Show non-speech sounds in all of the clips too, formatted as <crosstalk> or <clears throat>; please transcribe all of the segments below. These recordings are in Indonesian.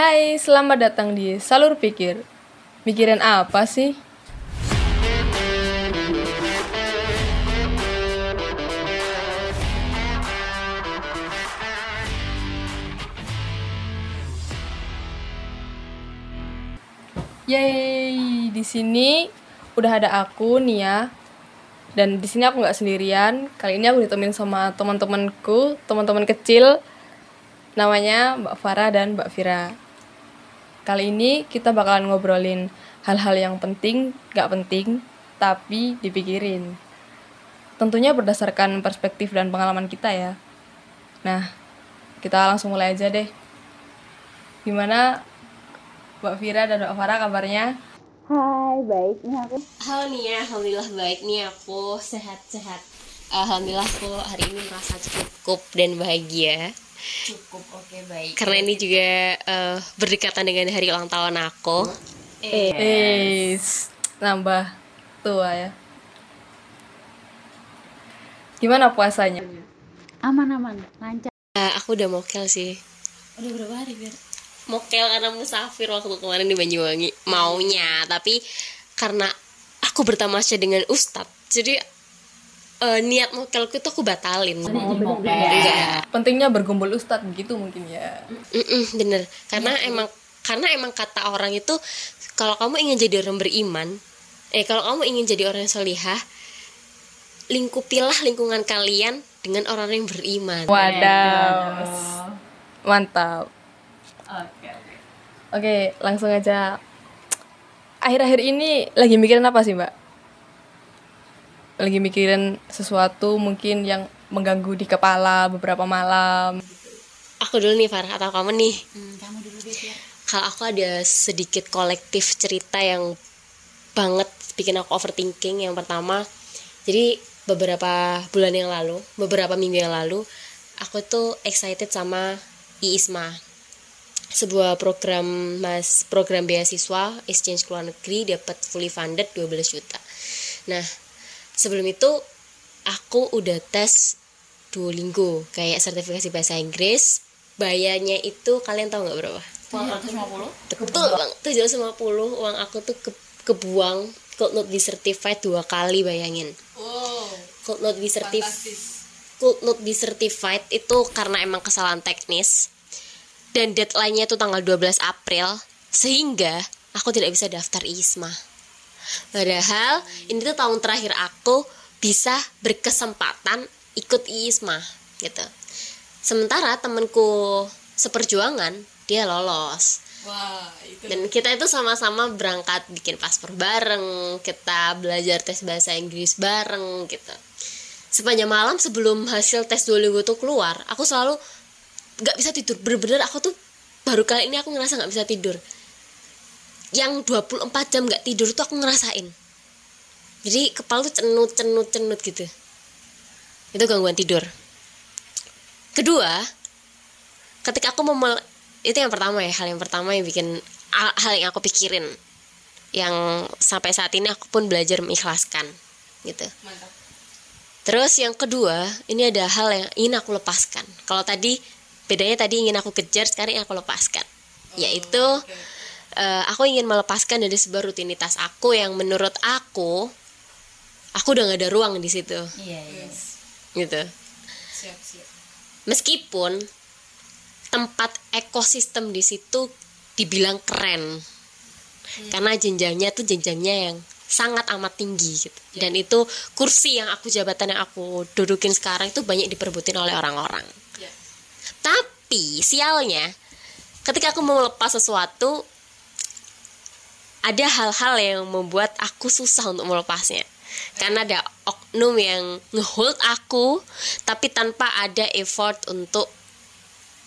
Hai, selamat datang di Salur Pikir. Mikirin apa sih? Yeay, di sini udah ada aku Nia. Dan di sini aku nggak sendirian. Kali ini aku ditemenin sama teman-temanku, teman-teman kecil namanya Mbak Farah dan Mbak Vira. Kali ini kita bakalan ngobrolin hal-hal yang penting, gak penting, tapi dipikirin. Tentunya berdasarkan perspektif dan pengalaman kita ya. Nah, kita langsung mulai aja deh. Gimana Mbak Vira dan Mbak Farah kabarnya? Hai, baik nih aku. Halo Nia, alhamdulillah baik nih aku sehat-sehat. Alhamdulillah aku hari ini merasa cukup dan bahagia Cukup oke baik. karena ini juga eh, berdekatan dengan hari ulang tahun aku. Eh, nambah tua ya. Gimana puasanya? Aman-aman, lancar. Eh, aku udah mokel sih. Udah berapa hari biar? Mokel karena musafir waktu kemarin di Banyuwangi. Maunya, tapi karena aku bertamasya dengan ustadz, jadi eh, niat mokelku itu aku batalin. Enggak. Pentingnya berkumpul ustadz begitu mungkin ya. Mm-mm, bener karena emang karena emang kata orang itu kalau kamu ingin jadi orang beriman eh kalau kamu ingin jadi orang yang solihah lingkupilah lingkungan kalian dengan orang yang beriman Wadaw. Mantap. Oke oke. Oke, langsung aja. Akhir-akhir ini lagi mikirin apa sih, Mbak? Lagi mikirin sesuatu mungkin yang mengganggu di kepala beberapa malam. aku dulu nih Farah atau kamu nih Hmm, kamu dulu deh biar. kalau aku ada sedikit kolektif cerita yang banget bikin aku overthinking yang pertama jadi beberapa bulan yang lalu beberapa minggu yang lalu aku tuh excited sama IISMA sebuah program mas program beasiswa exchange ke luar negeri dapat fully funded 12 juta nah sebelum itu aku udah tes Duolingo kayak sertifikasi bahasa Inggris. Bayarnya itu kalian tahu nggak berapa? 450. betul bang 750 uang aku tuh ke, kebuang. Could not be certified dua kali bayangin. Wow. could not be certified could not be certified itu karena emang kesalahan teknis. Dan deadline-nya itu tanggal 12 April sehingga aku tidak bisa daftar ISMA padahal ini tuh tahun terakhir aku bisa berkesempatan ikut ISMA gitu. Sementara temenku seperjuangan dia lolos. Wah, itu. Dan kita itu sama-sama berangkat bikin paspor bareng kita belajar tes bahasa Inggris bareng gitu. Sepanjang malam sebelum hasil tes Duolingo tuh keluar aku selalu nggak bisa tidur. Bener-bener aku tuh baru kali ini aku ngerasa nggak bisa tidur yang 24 jam nggak tidur tuh aku ngerasain. Jadi kepala tuh cenut cenut cenut gitu. Itu gangguan tidur. Kedua ketika aku mau mel- itu yang pertama ya hal yang pertama yang bikin hal yang aku pikirin. Yang sampai saat ini aku pun belajar mengikhlaskan gitu. Mantap. terus yang kedua ini ada hal yang ingin aku lepaskan. Kalau tadi bedanya tadi ingin aku kejar sekarang ingin aku lepaskan. Yaitu eh, aku ingin melepaskan dari sebuah rutinitas aku yang menurut aku aku udah gak ada ruang di situ. Iya, iya. gitu. Siap, siap. meskipun tempat ekosistem di situ dibilang keren. Karena jenjangnya tuh jenjangnya yang sangat amat tinggi gitu. Dan itu kursi yang aku jabatan yang aku dudukin sekarang itu banyak diperbutin oleh orang-orang. Ya. tapi sialnya ketika aku mau melepas sesuatu ada hal-hal yang membuat aku susah untuk melepasnya karena ada oknum yang ngehold aku tapi tanpa ada effort untuk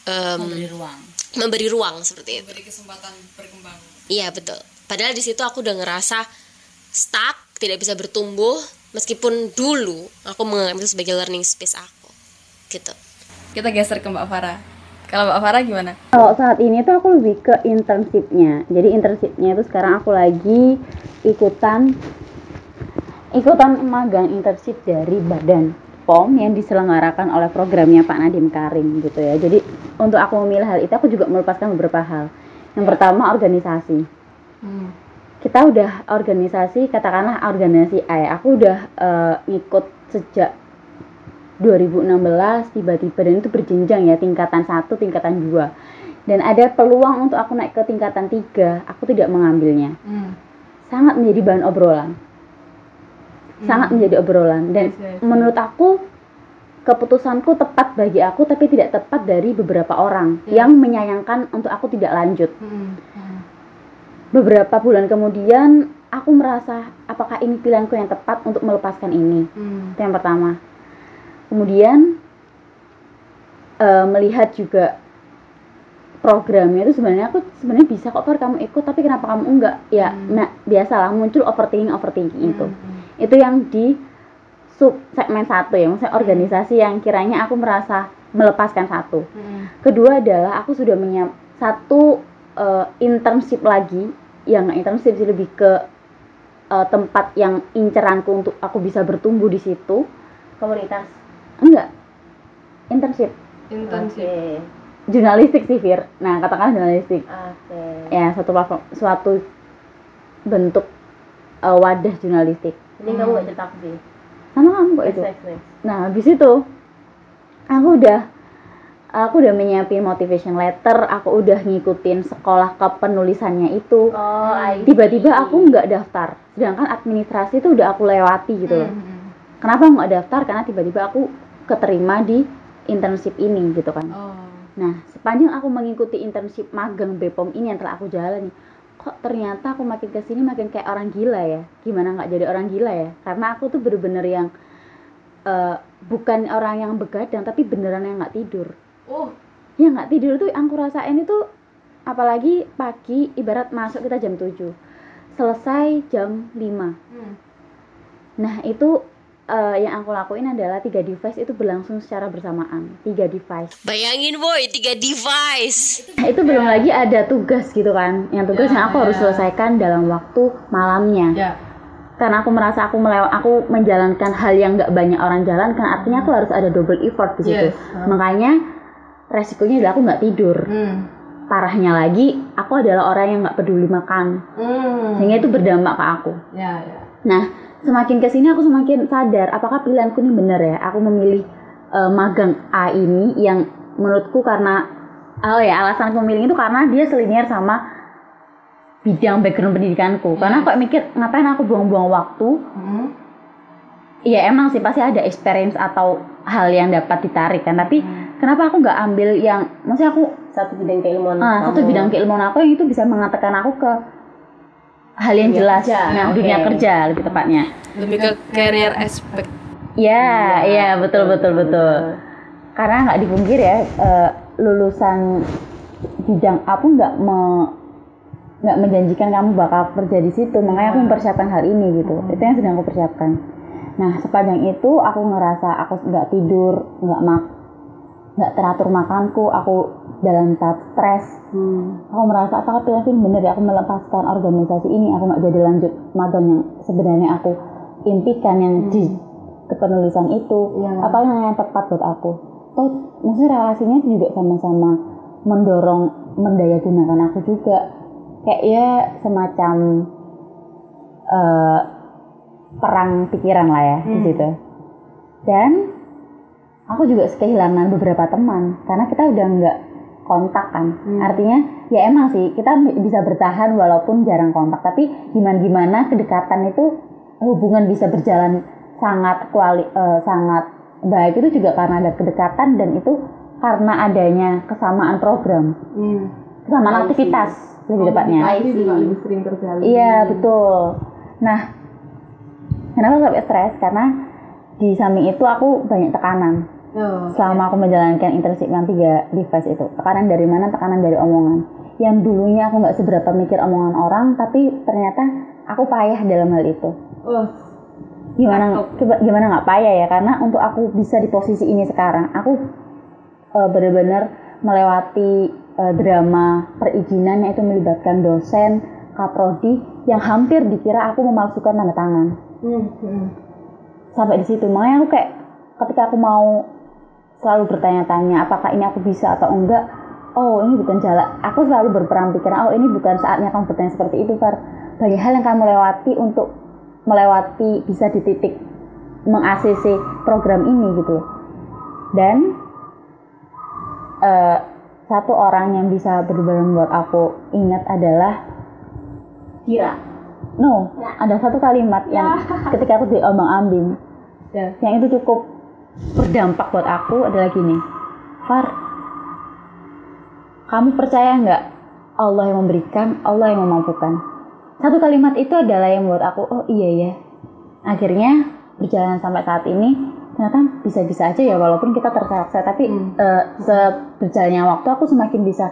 em, Memberi ruang. memberi ruang seperti itu Beri kesempatan berkembang. iya betul padahal di situ aku udah ngerasa stuck tidak bisa bertumbuh meskipun dulu aku menganggap itu sebagai learning space aku gitu Kita geser ke Mbak Farah. Kalau Mbak Farah gimana? Kalau saat ini tuh aku lebih ke internshipnya. Jadi internshipnya itu sekarang aku lagi ikutan ikutan magang internship dari Badan POM yang diselenggarakan oleh programnya Pak Nadiem Karim gitu ya. Jadi untuk aku memilih hal itu aku juga melepaskan beberapa hal. Yang pertama organisasi. Hmm. Kita udah organisasi, katakanlah organisasi A. ya. Aku udah eh, ngikut sejak 2016 tiba-tiba dan itu berjenjang ya tingkatan satu, tingkatan dua. Dan ada peluang untuk aku naik ke tingkatan tiga, aku tidak mengambilnya. Hmm. Sangat menjadi bahan obrolan. Sangat menjadi obrolan dan Yes, yes, yes. menurut aku keputusanku tepat bagi aku tapi tidak tepat dari beberapa orang Yes. yang menyayangkan untuk aku tidak lanjut. Hmm. Hmm. Beberapa bulan kemudian aku merasa apakah ini pilihanku yang tepat untuk melepaskan ini. Hmm. Itu yang pertama. Kemudian eh, melihat juga programnya itu sebenarnya aku sebenarnya bisa kok Far kamu ikut tapi kenapa kamu enggak? Ya, Hmm. nah biasalah muncul overthinking overthinking itu. Hmm. Itu yang di sub segmen satu ya, maksudnya organisasi yang kiranya aku merasa melepaskan satu. Hmm. Kedua adalah aku sudah menyiap satu eh, internship lagi yang internship sih lebih ke eh, tempat yang inceranku untuk aku bisa bertumbuh di situ. komunitas Enggak. Internship. Intensif. Jurnalistik sih, Fir. Nah, katakan jurnalistik. oke Ya, suatu platform, suatu bentuk eh, wadah jurnalistik. ini kamu gak cerita aku sih Sama kamu kok itu. next Nah, habis itu aku udah aku udah menyiapin motivation letter, aku udah ngikutin sekolah kepenulisannya itu. oh Tiba-tiba aku nggak daftar. Sedangkan administrasi itu udah aku lewati gitu loh. Hmm. Kenapa nggak daftar? Karena tiba-tiba aku keterima di internship ini gitu kan. Oh. Nah, sepanjang aku mengikuti internship magang BPOM ini yang telah aku jalani, kok ternyata aku makin ke sini makin kayak orang gila ya. Gimana nggak jadi orang gila ya? Karena aku tuh bener-bener yang eh, bukan orang yang begadang, tapi beneran yang nggak tidur. Oh. Ya nggak tidur tuh yang aku rasain itu apalagi pagi ibarat masuk kita jam 7 selesai jam 5 Hmm. nah itu eh, yang aku lakuin adalah tiga device itu berlangsung secara bersamaan tiga device bayangin boy tiga device Nah, itu belum lagi ada tugas gitu kan yang tugas Ya, yang aku harus ya. selesaikan dalam waktu malamnya Ya. karena aku merasa aku melew aku menjalankan hal yang nggak banyak orang jalankan artinya aku harus ada double effort di situ Yes, uh. makanya resikonya adalah aku nggak tidur Hmm. parahnya lagi aku adalah orang yang nggak peduli makan Hmm. sehingga itu berdampak ke aku Ya, ya. nah semakin ke sini aku semakin sadar apakah pilihanku ini benar ya? Aku memilih eh, magang A ini yang menurutku karena oh ya alasan aku memilih itu karena dia selinier sama bidang background pendidikanku. Karena kok mikir ngapain aku buang-buang waktu? Hmm. Iya emang sih pasti ada experience atau hal yang dapat ditarik kan. Tapi kenapa aku nggak ambil yang maksudnya aku satu bidang keilmuan ah, satu bidang keilmuan aku yang itu bisa mengatakan aku ke hal yang Dunia jelas kerja, nah oke. dunia kerja lebih tepatnya Lebih ke career aspect. Iya, iya betul betul betul. Karena nggak dipungkir ya eh, lulusan bidang aku nggak me nggak menjanjikan kamu bakal kerja di situ, makanya aku mempersiapkan hal ini gitu. Itu yang sedang aku persiapkan. Nah sepanjang itu aku ngerasa aku nggak tidur, nggak mak nggak teratur makanku, aku dalam tahap stres. Aku merasa pilihan ini benar ya aku melepaskan organisasi ini, aku nggak jadi lanjut magang yang sebenarnya aku impikan yang di kepenulisan itu Iya. apa yang yang tepat buat aku toh maksudnya relasinya juga sama-sama mendorong mendaya gunakan aku juga kayak ya semacam eh, perang pikiran lah ya di Hmm. situ dan aku juga kehilangan beberapa teman karena kita udah nggak kontak kan Hmm. artinya ya emang sih kita bisa bertahan walaupun jarang kontak tapi gimana gimana kedekatan itu hubungan bisa berjalan sangat kuali eh, sangat baik itu juga karena ada kedekatan dan itu karena adanya kesamaan program Hmm. kesamaan I see. aktivitas lebih tepatnya lebih sering terjalin. Iya betul. Nah, kenapa sampai stres? Karena di samping itu aku banyak tekanan Oh. selama aku menjalankan internship yang tiga device itu. Tekanan dari mana? Tekanan dari omongan. Yang dulunya aku nggak seberapa mikir omongan orang, tapi ternyata aku payah dalam hal itu. Oh. Gimana? coba- Gimana nggak payah ya? Karena untuk aku bisa di posisi ini sekarang, aku eh, benar-benar melewati eh, drama perizinan yang itu melibatkan dosen, kaprodi yang hampir dikira aku memalsukan tanda tangan. Hmm. Sampai di situ, makanya aku kayak ketika aku mau selalu bertanya-tanya apakah ini aku bisa atau enggak, oh ini bukan jalan. Aku selalu berperan pikiran oh ini bukan saatnya kamu bertanya seperti itu Far. Banyak hal yang kamu lewati untuk melewati bisa di titik meng-ACC program ini gitu. Dan eh, satu orang yang bisa benar-benar membuat aku ingat adalah Kira no ada satu kalimat yang ketika aku diombang ambing Ya. yang itu cukup berdampak buat aku adalah gini. Far kamu percaya nggak Allah yang memberikan Allah yang memampukan? Satu kalimat itu adalah yang membuat aku oh iya ya. Akhirnya berjalan sampai saat ini ternyata bisa-bisa aja ya walaupun kita terseok tapi eh, seberjalannya waktu aku semakin bisa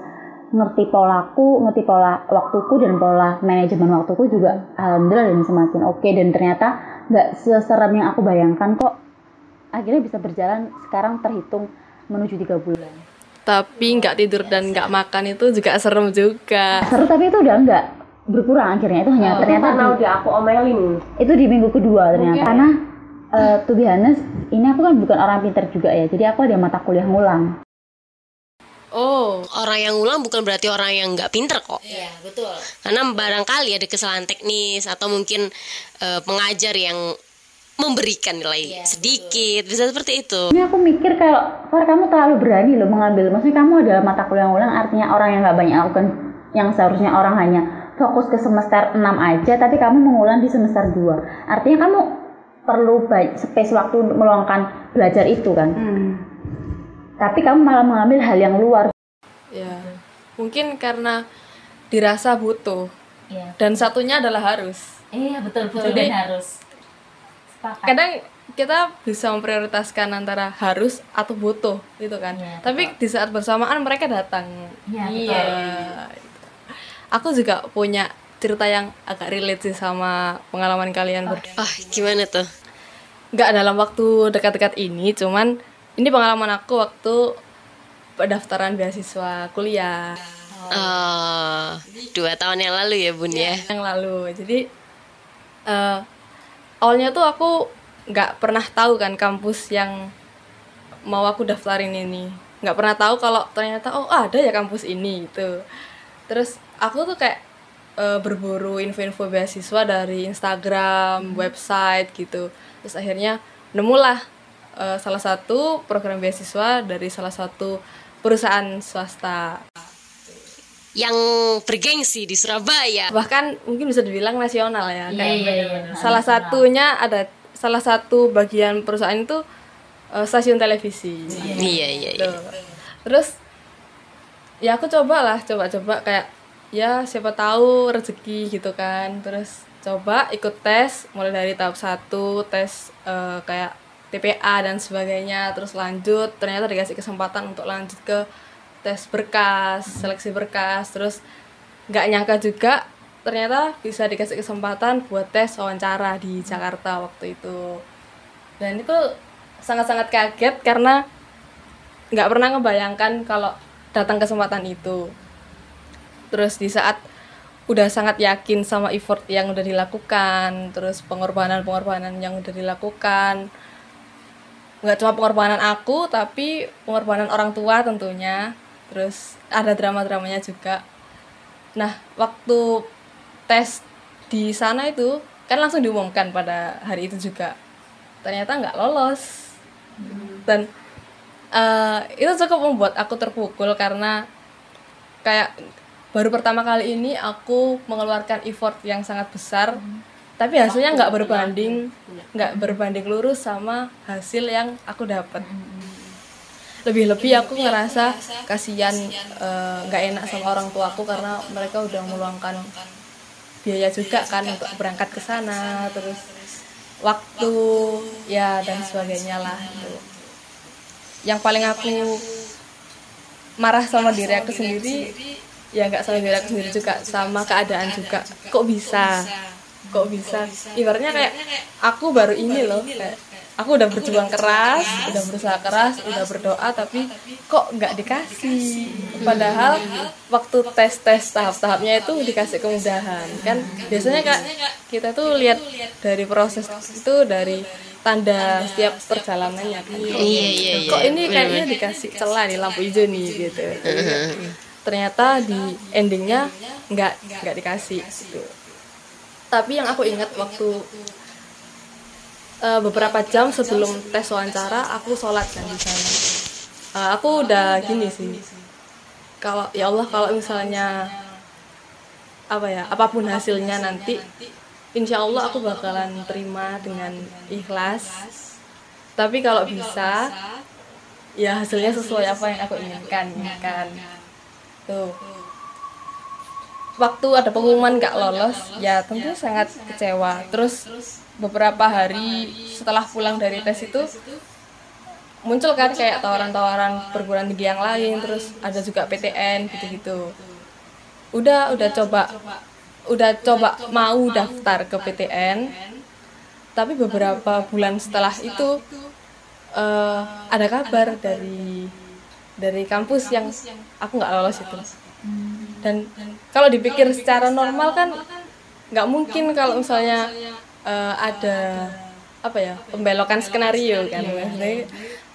ngerti polaku, ngerti pola waktuku dan pola manajemen waktuku juga alhamdulillah dan semakin oke dan ternyata nggak seserem yang aku bayangkan kok. Akhirnya bisa berjalan sekarang terhitung menuju tiga bulan. Tapi nggak tidur dan nggak makan itu juga serem juga. seru tapi itu udah nggak berkurang akhirnya. Itu hanya ternyata karena di- udah aku omelin itu di minggu kedua ternyata. Karena eh, to be honest ini aku kan bukan orang pinter juga ya. Jadi aku ada mata kuliah ngulang Oh, orang yang ngulang bukan berarti orang yang nggak pinter kok. Iya, betul. karena barangkali ada kesalahan teknis atau mungkin eh, pengajar yang memberikan nilai sedikit bisa seperti itu. Ini aku mikir kalau Far kamu terlalu berani loh mengambil. Maksudnya kamu adalah mata kuliah ngulang artinya orang yang nggak banyak lakukan yang seharusnya orang hanya fokus ke semester 6 aja tapi kamu mengulang di semester 2 artinya kamu perlu baik space waktu untuk meluangkan belajar itu kan tapi kamu malah mengambil hal yang luar ya. Mungkin karena dirasa butuh. Iya. Dan satunya adalah harus. iya betul betul Jadi- harus sepakat Kadang kita bisa memprioritaskan antara harus atau butuh gitu kan. Iya, Tapi di saat bersamaan mereka datang. Iya, Iya. Aku juga punya cerita yang agak relate sih sama pengalaman kalian berdua. ah gimana tuh nggak dalam waktu dekat-dekat ini cuman ini pengalaman aku waktu pendaftaran beasiswa kuliah. Eh, dua tahun yang lalu ya bun ya? Yang lalu. Jadi eh, awalnya tuh aku nggak pernah tahu kan kampus yang mau aku daftarin ini. Nggak pernah tahu kalau ternyata oh ada ya kampus ini gitu. Terus aku tuh kayak eh, berburu info-info beasiswa dari Instagram website gitu. Terus akhirnya nemulah eh, salah satu program beasiswa dari salah satu perusahaan swasta. Yang bergengsi di Surabaya. Bahkan mungkin bisa dibilang nasional ya kayak salah satunya ada salah satu bagian perusahaan itu eh, stasiun televisi. Iya iya iya. Terus ya aku coba lah coba-coba kayak ya siapa tahu rezeki gitu kan. Terus coba ikut tes mulai dari tahap satu tes eh, kayak TPA dan sebagainya. Terus lanjut ternyata dikasih kesempatan untuk lanjut ke tes berkas seleksi berkas. Terus nggak nyangka juga ternyata bisa dikasih kesempatan buat tes wawancara di Jakarta waktu itu. Dan itu sangat-sangat kaget karena nggak pernah ngebayangkan kalau datang kesempatan itu. Terus di saat udah sangat yakin sama effort yang udah dilakukan terus pengorbanan-pengorbanan yang udah dilakukan nggak cuma pengorbanan aku tapi pengorbanan orang tua tentunya. Terus ada drama-dramanya juga. Nah waktu tes di sana itu kan langsung diumumkan pada hari itu juga. Ternyata nggak lolos. Dan eh, itu cukup membuat aku terpukul karena kayak baru pertama kali ini aku mengeluarkan effort yang sangat besar tapi hasilnya nggak berbanding nggak berbanding lurus sama hasil yang aku dapat. Lebih-lebih aku ngerasa kasihan eh, nggak enak sama orang tuaku karena mereka udah meluangkan biaya juga kan untuk berangkat ke sana terus waktu ya dan sebagainya lah gitu. yang paling aku marah sama diri aku sendiri ya nggak sama diri aku sendiri juga sama keadaan juga. kok bisa kok bisa ibaratnya kayak aku baru ini loh kayak aku udah berjuang keras, udah berusaha keras, udah berdoa tapi kok nggak dikasih. Padahal waktu tes tes tahap-tahapnya itu dikasih kemudahan kan. Biasanya kak kita tuh lihat dari proses itu dari tanda setiap perjalanannya kan. Iya iya iya. Kok ini kayaknya dikasih celah nih lampu hijau nih gitu. Ternyata di endingnya nggak nggak dikasih gitu. Tapi yang aku ingat waktu eh, beberapa jam sebelum tes wawancara aku sholat kan di sana. Eh, aku udah gini sih. Kalau ya Allah kalau misalnya apa ya apa pun hasilnya nanti insya Allah aku bakalan terima dengan ikhlas tapi kalau bisa ya hasilnya sesuai apa yang aku inginkan ya kan tuh waktu ada pengumuman gak lolos ya tentu sangat kecewa. Terus beberapa hari setelah pulang dari tes itu muncul kan kayak tawaran-tawaran perguruan tinggi yang lain terus ada juga PTN gitu-gitu. Udah udah coba udah coba mau daftar ke PTN tapi beberapa bulan setelah itu eh, ada kabar dari dari kampus yang aku nggak lolos itu dan kalau dipikir secara normal kan nggak mungkin kalau misalnya eh, ada apa ya pembelokan skenario kan. Maksudnya,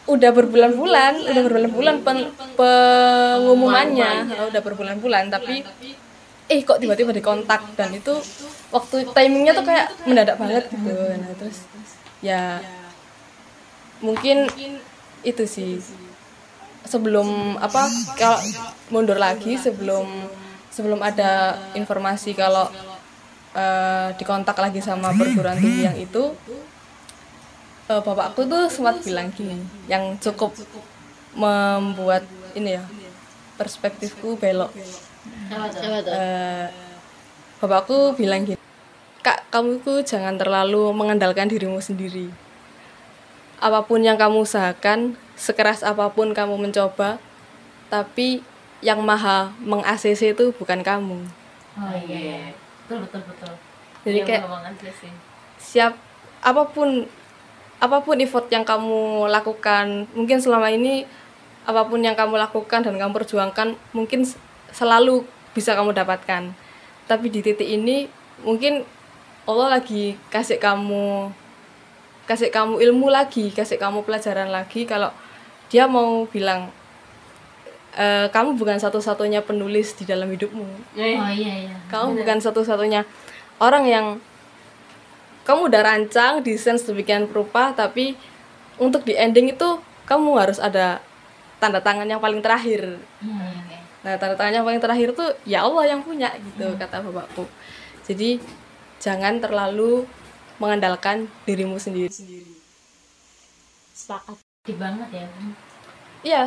udah berbulan-bulan udah berbulan-bulan pen- pengumumannya udah berbulan-bulan tapi eh kok tiba-tiba dikontak? Dan itu waktu timingnya tuh kayak mendadak banget gitu. Nah terus ya mungkin itu sih sebelum apa kalau mundur lagi sebelum sebelum ada informasi kalau eh, dikontak lagi sama perguruan tinggi yang itu eh, bapakku tuh sempat bilang gini yang cukup membuat ini ya perspektifku belok. Eh, bapakku bilang gini kak kamu itu jangan terlalu mengandalkan dirimu sendiri apa pun yang kamu usahakan sekeras apa pun kamu mencoba tapi yang maha meng ACC itu bukan kamu Oh iya. Betul betul betul. jadi kayak siap apa pun apa pun effort yang kamu lakukan mungkin selama ini apa pun yang kamu lakukan dan kamu perjuangkan mungkin selalu bisa kamu dapatkan tapi di titik ini mungkin Allah lagi kasih kamu kasih kamu ilmu lagi kasih kamu pelajaran lagi kalau dia mau bilang "Eh, kamu bukan satu-satunya penulis di dalam hidupmu. Oh iya iya. kamu bukan satu-satunya. Orang yang kamu udah rancang desain sedemikian rupa tapi untuk di ending itu kamu harus ada tanda tangan yang paling terakhir. Iya. nah tanda tangan yang paling terakhir tuh ya Allah yang punya gitu kata bapakku. Jadi jangan terlalu mengandalkan dirimu sendiri. Sepakat. Banget ya. Iya.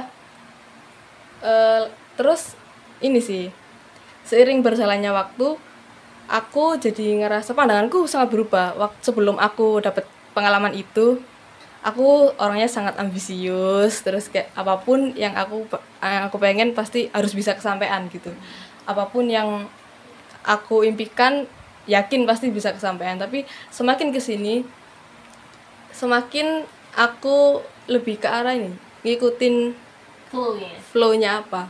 Eh, terus ini sih seiring berjalannya waktu aku jadi ngerasa pandanganku sangat berubah. Waktu sebelum aku dapat pengalaman itu, aku orangnya sangat ambisius. Terus kayak apa pun yang aku yang aku pengen pasti harus bisa kesampaian gitu. Apa pun yang aku impikan yakin pasti bisa kesampaian. Tapi semakin ke sini semakin aku lebih ke arah ini ngikutin ya. flow-nya apa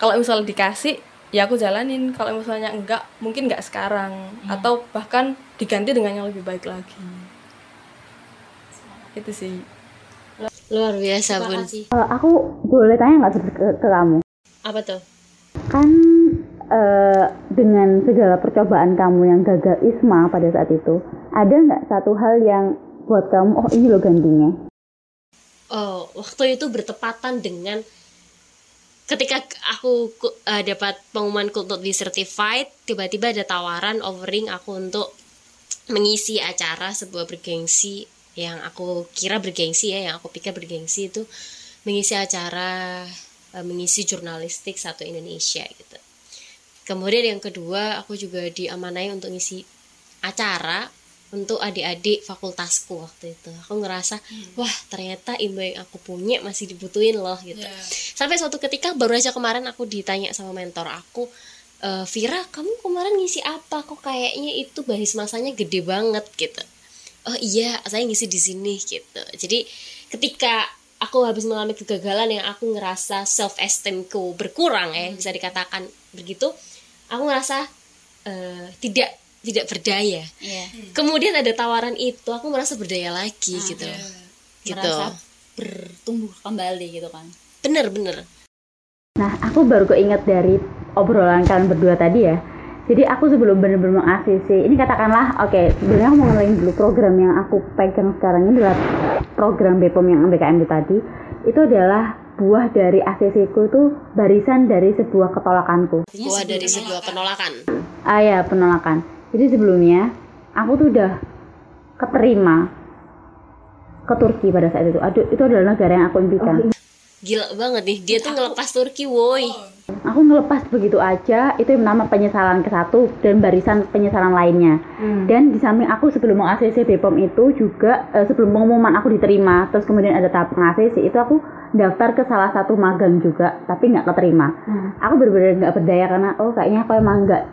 kalau misalnya dikasih ya aku jalanin kalau misalnya enggak mungkin enggak sekarang atau bahkan diganti dengan yang lebih baik lagi itu sih Luar biasa, Bun. Eh, aku boleh tanya nggak ke, ke kamu? Apa tuh? Kan eh, dengan segala percobaan kamu yang gagal isma pada saat itu, ada nggak satu hal yang buat kamu, oh ini loh gantinya? Oh, waktu itu bertepatan dengan ketika aku ku- eh, dapat pengumuman untuk di certified, tiba-tiba ada tawaran offering aku untuk mengisi acara sebuah bergengsi yang aku kira bergengsi ya, yang aku pikir bergengsi itu mengisi acara eh, mengisi jurnalistik satu Indonesia gitu. Kemudian yang kedua, aku juga diamanai untuk ngisi acara untuk adik-adik fakultasku waktu itu. Aku ngerasa, wah ternyata ilmu yang aku punya masih dibutuhin loh gitu. Sampai suatu ketika baru aja kemarin aku ditanya sama mentor aku, "Eh, Vira, kamu kemarin ngisi apa? Kok kayaknya itu basis masanya gede banget gitu. oh iya saya ngisi di sini gitu jadi ketika aku habis mengalami kegagalan yang aku ngerasa self esteemku berkurang ya bisa dikatakan begitu aku ngerasa eh, tidak tidak berdaya Iya. kemudian ada tawaran itu aku merasa berdaya lagi gitu loh gitu Merasa bertumbuh kembali gitu kan. bener bener Nah, aku baru keinget dari obrolan kalian berdua tadi ya. Jadi aku sebelum bener-bener meng-ACC, ini katakanlah, oke, sebenarnya aku mau ngenalin dulu program yang aku pegang sekarang ini adalah program BPOM yang BKM itu tadi. Itu adalah buah dari ACC ku itu barisan dari sebuah ketolakanku. buah dari sebuah penolakan Ah ya, penolakan. Jadi sebelumnya aku tuh udah keterima ke Turki pada saat itu. Aduh, itu adalah negara yang aku impikan. gila banget nih dia tuh ngelepas Turki woi Aku ngelepas begitu aja, itu yang nama penyesalan ke satu dan barisan penyesalan lainnya. Dan di samping aku sebelum mau ACC BPOM itu juga eh, sebelum pengumuman aku diterima, terus kemudian ada tahap ACC itu aku daftar ke salah satu magang juga, tapi nggak keterima. Aku benar-benar nggak berdaya karena oh kayaknya aku emang nggak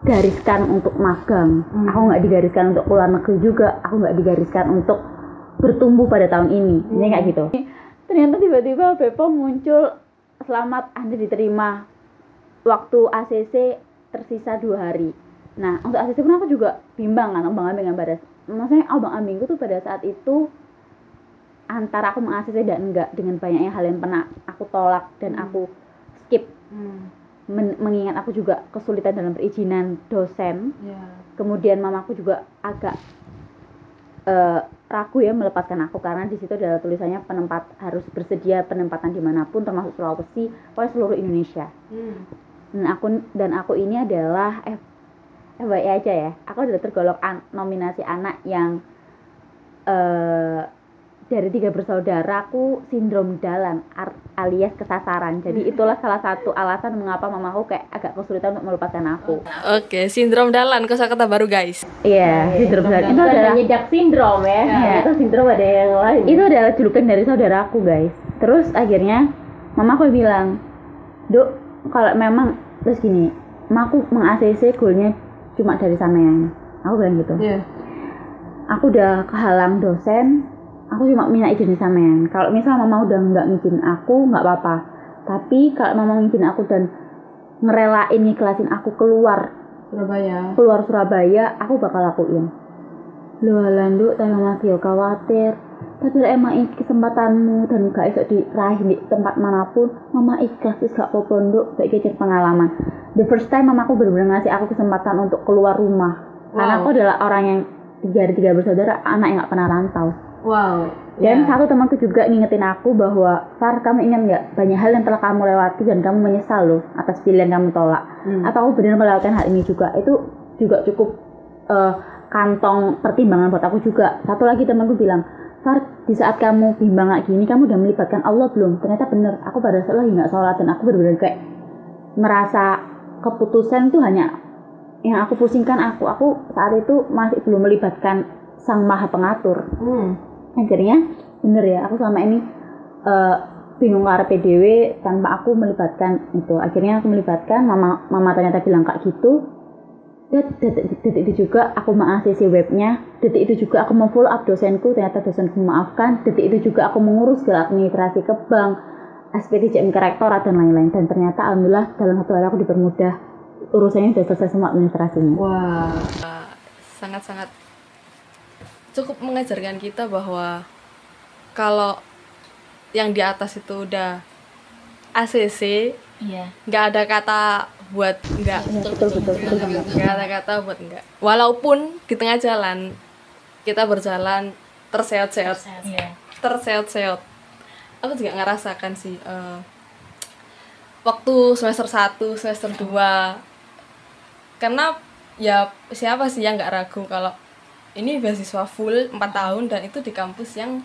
digariskan untuk magang. Aku nggak digariskan untuk keluar negeri juga. Aku nggak digariskan untuk bertumbuh pada tahun ini. Ini kayak gitu. Ternyata tiba-tiba BPOM muncul selamat Anda diterima waktu ACC tersisa dua hari. Nah untuk ACC pun aku juga bimbang kan abang ambing pada maksudnya abang ambingku tuh pada saat itu antara aku meng ACC dan enggak dengan banyaknya hal yang pernah aku tolak dan aku skip Men- mengingat aku juga kesulitan dalam perizinan dosen kemudian mamaku juga agak eh, ragu ya melepaskan aku karena di situ adalah tulisannya penempat harus bersedia penempatan di mana pun termasuk Sulawesi pokoknya seluruh Indonesia. Dan aku dan aku ini adalah eh FYI aja ya. Aku adalah tergolong an- nominasi anak yang eh dari tiga bersaudara aku sindrom dalan ar- alias kesasaran jadi itulah salah satu alasan mengapa mamaku kayak agak kesulitan untuk melepaskan aku Oke, sindrom dalan kosakata baru guys. iya sindrom dalan itu adalah nyedak sindrom ya. Iya. Itu sindrom ada yang lain. itu adalah julukan dari saudaraku guys terus akhirnya mama aku bilang dok kalau memang terus gini mamaku meng ACC goalnya cuma dari sampean aku bilang gitu Iya. aku udah kehalang dosen aku cuma minta izin sampean kalau misal mama udah nggak ngizin aku nggak apa-apa. Tapi kalau mama ngizin aku dan ngerelain ngikhlasin aku keluar Surabaya. keluar Surabaya aku bakal lakuin. Lu landu tapi mama yo khawatir. Tapi emang iki kesempatanmu dan gak iso diraih di tempat mana pun mama ikhlas wis gak apa-apa nduk. Pengalaman. The first time mamaku benar-benar ngasih aku kesempatan untuk keluar rumah. Karena Wow. aku adalah orang yang tiga dari tiga bersaudara anak yang gak pernah rantau Wow. dan Iya. satu temanku juga ngingetin aku bahwa Far kamu ingat nggak banyak hal yang telah kamu lewati dan kamu menyesal loh atas pilihan kamu tolak Hmm. atau aku benar melewati hal ini juga itu juga cukup eh, kantong pertimbangan buat aku juga satu lagi temanku bilang Far di saat kamu bimbang kayak gini kamu udah melibatkan Allah belum ternyata bener aku pada saat lagi nggak sholat dan aku benar-benar kayak merasa keputusan itu hanya yang aku pusingkan aku aku saat itu masih belum melibatkan sang maha pengatur Hmm. Akhirnya bener ya aku selama ini eh, bingung ke PDW tanpa aku melibatkan itu. Akhirnya aku melibatkan mama mama ternyata bilang kayak gitu. Dan detik, detik itu juga aku meng-ACC webnya detik itu juga aku mau follow up dosenku ternyata dosenku memaafkan detik itu juga aku mengurus segala administrasi ke bank JM ke rektorat dan lain-lain. Dan ternyata alhamdulillah dalam satu hari aku dipermudah urusannya sudah selesai semua administrasinya. Wah, sangat-sangat cukup mengajarkan kita bahwa kalau yang di atas itu udah ACC, iya. nggak ada kata buat nggak, betul betul betul banget nggak ada kata buat nggak. Walaupun di tengah jalan kita berjalan terseot-seot, iya. Terseot-seot. Aku juga ngerasakan sih eh, waktu semester 1, semester 2 karena ya siapa sih yang nggak ragu kalau ini beasiswa full 4 tahun dan itu di kampus yang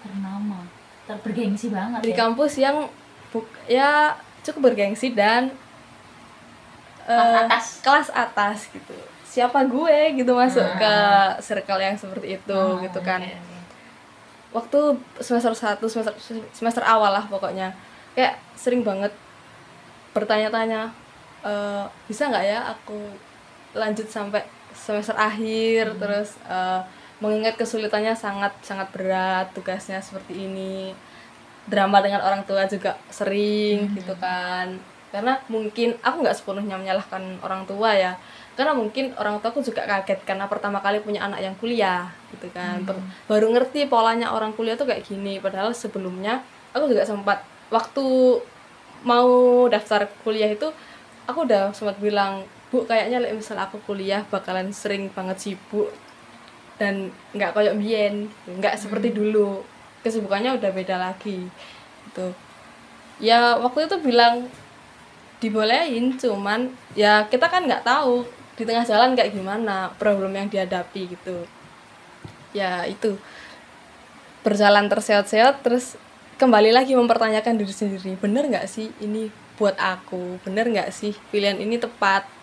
ternama. Terbergengsi banget di kampus yang buk- ya cukup bergengsi dan eh, atas. kelas atas gitu. Siapa gue gitu masuk ke circle yang seperti itu gitu kan. waktu semester 1 semester semester awal lah pokoknya. Kayak sering banget bertanya-tanya eh, bisa nggak ya aku lanjut sampai semester akhir terus eh, mengingat kesulitannya sangat sangat berat tugasnya seperti ini drama dengan orang tua juga sering gitu kan. Karena mungkin aku nggak sepenuhnya menyalahkan orang tua ya. Karena mungkin orang tuaku juga kaget karena pertama kali punya anak yang kuliah gitu kan. Per- baru ngerti polanya orang kuliah tuh kayak gini. Padahal sebelumnya aku juga sempat waktu mau daftar kuliah itu aku udah sempat bilang bu kayaknya like, misal aku kuliah bakalan sering banget sibuk dan nggak koyok bien nggak seperti dulu. Kesibukannya udah beda lagi gitu. Ya waktu itu bilang dibolehin cuman ya kita kan nggak tahu di tengah jalan kayak gimana problem yang dihadapi gitu. Ya itu. Berjalan terseot-seot terus kembali lagi mempertanyakan diri sendiri bener nggak sih ini buat aku? Bener nggak sih pilihan ini tepat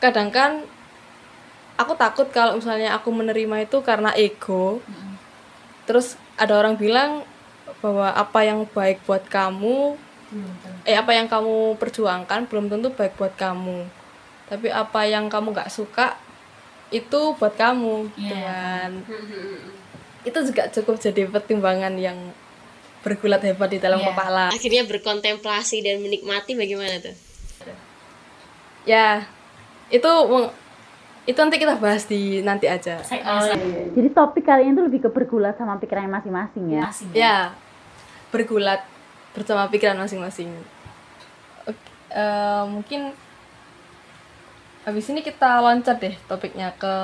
kadang kan aku takut kalau misalnya aku menerima itu karena ego. Terus ada orang bilang bahwa apa yang baik buat kamu eh apa yang kamu perjuangkan belum tentu baik buat kamu. Tapi apa yang kamu nggak suka itu buat kamu. Gitu kan <laughs> itu juga cukup jadi pertimbangan yang bergulat hebat di dalam Iya. kepala. Akhirnya berkontemplasi dan menikmati bagaimana tuh ya itu itu nanti kita bahas di nanti aja. Jadi topik kali ini tuh lebih ke bergulat sama pikirannya masing-masing ya. ya bergulat bersama pikiran masing-masing. Eh, mungkin habis ini kita loncat deh topiknya ke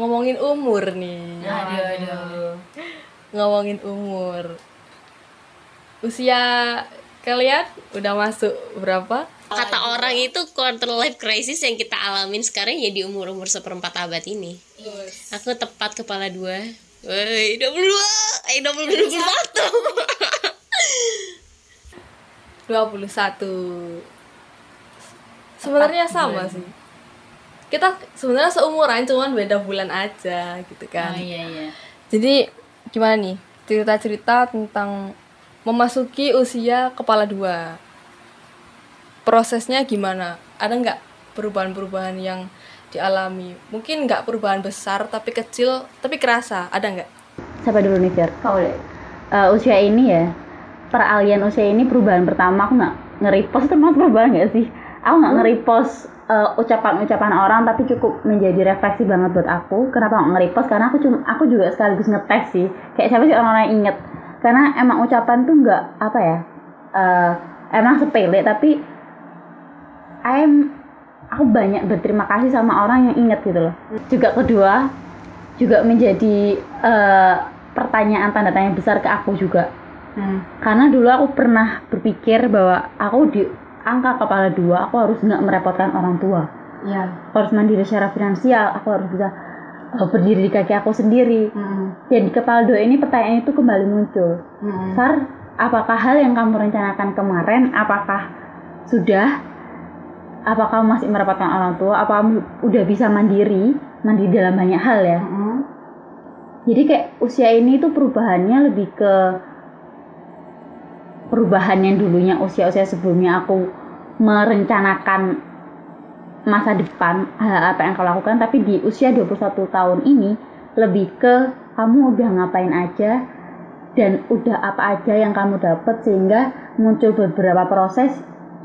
ngomongin umur nih. Aduh, aduh. ngomongin umur. Usia kalian udah masuk berapa? Kata orang itu quarter life crisis yang kita alamin sekarang ya di umur umur seperempat abad ini. Aku tepat kepala dua. Woi, 22, eh 20, 21 21 sebenarnya sama sih. Kita sebenarnya seumuran cuman beda bulan aja gitu kan. Oh iya iya. jadi gimana nih? Cerita-cerita tentang memasuki usia kepala dua prosesnya gimana ada nggak perubahan-perubahan yang dialami mungkin nggak perubahan besar tapi kecil tapi kerasa ada nggak Siapa dulu nih Fir? Kau deh. Eh, usia ini ya, peralihan usia ini perubahan pertama aku nggak nge-repost termasuk perubahan nggak sih? Aku nggak nge-repost eh, ucapan-ucapan orang tapi cukup menjadi refleksi banget buat aku. Kenapa nggak nge-repost? Karena aku cuma aku juga sekaligus ngetes sih. Kayak siapa sih orang-orang yang inget? Karena emang ucapan tuh nggak apa ya? eh, emang sepele tapi I'm aku banyak berterima kasih sama orang yang inget gitu loh. Juga kedua juga menjadi eh, pertanyaan tanda tanya besar ke aku juga karena dulu aku pernah berpikir bahwa aku di angka kepala dua aku harus nggak merepotkan orang tua ya harus mandiri secara finansial aku harus bisa berdiri di kaki aku sendiri. Dan di kepala dua ini pertanyaan itu kembali muncul. Sar apakah hal yang kamu rencanakan kemarin apakah sudah? Apa kamu masih merepotkan orang tua? Apa kamu udah bisa mandiri? Mandiri dalam banyak hal ya? Jadi kayak usia ini tuh perubahannya lebih ke perubahan yang dulunya usia-usia sebelumnya aku merencanakan masa depan hal apa yang kau lakukan tapi di usia 21 tahun ini lebih ke kamu udah ngapain aja dan udah apa aja yang kamu dapat sehingga muncul beberapa proses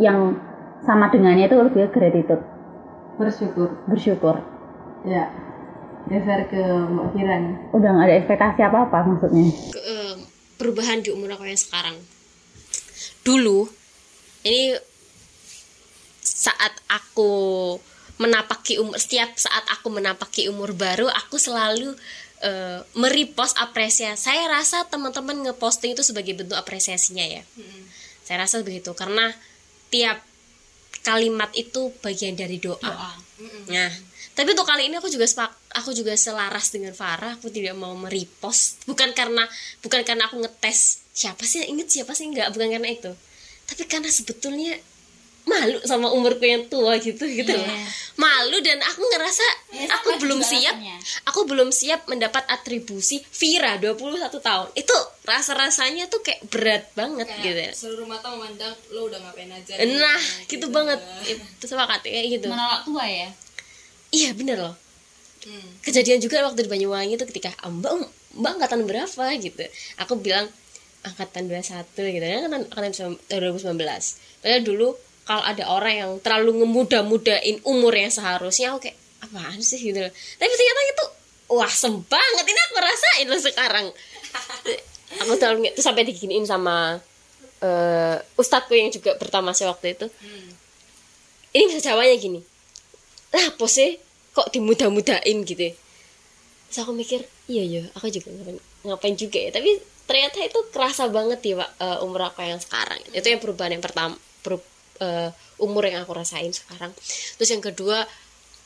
yang sama dengannya itu lebih gratitude. Bersyukur. Bersyukur. Ya. Geser ke mbak udah nggak ada ekspektasi apa apa maksudnya. Ke- eh, perubahan di umur aku yang sekarang. Dulu ini saat aku menapaki umur setiap saat aku menapaki umur baru aku selalu eh, merepost apresiasi. Saya rasa teman-teman ngeposting itu sebagai bentuk apresiasinya ya. Saya rasa begitu karena tiap kalimat itu bagian dari doa, Nah, tapi untuk kali ini aku juga sepak, aku juga selaras dengan Farah. Aku tidak mau merepost, bukan karena bukan karena aku ngetes siapa sih yang inget siapa sih? Enggak, bukan karena itu. Tapi karena sebetulnya malu sama umurku yang tua gitu gitu loh. Malu dan aku ngerasa aku belum siap. Aku belum siap mendapat atribusi Vira 21 tahun. Itu rasa-rasanya tuh kayak berat banget gitu. ya. seluruh mata memandang lo udah ngapain aja Nah, gitu banget. Itu sepakat kayak gitu. menolak tua ya Iya bener loh. kejadian juga waktu di Banyuwangi itu ketika "Ah, mbak mbak angkatan berapa gitu aku bilang angkatan 21 gitu ya angkatan angkatan 2019 padahal dulu kalau ada orang yang terlalu ngemuda-mudain umur yang seharusnya aku kayak apaan sih? Gitu loh. Tapi ternyata itu wah sem banget ini aku rasain loh sekarang. <laughs> Aku terlalu itu sampai diginiin sama eh ustadku yang juga bertamasi waktu itu. Ini bisa jawabnya gini lah apa sih? Kok dimudah-mudahin gitu ya? Terus aku mikir iya ya aku juga ngapain, ngapain juga ya? Tapi ternyata itu kerasa banget ya Pak, eh, umur aku yang sekarang. Itu yang perubahan yang pertama eh, umur yang aku rasain sekarang. Terus yang kedua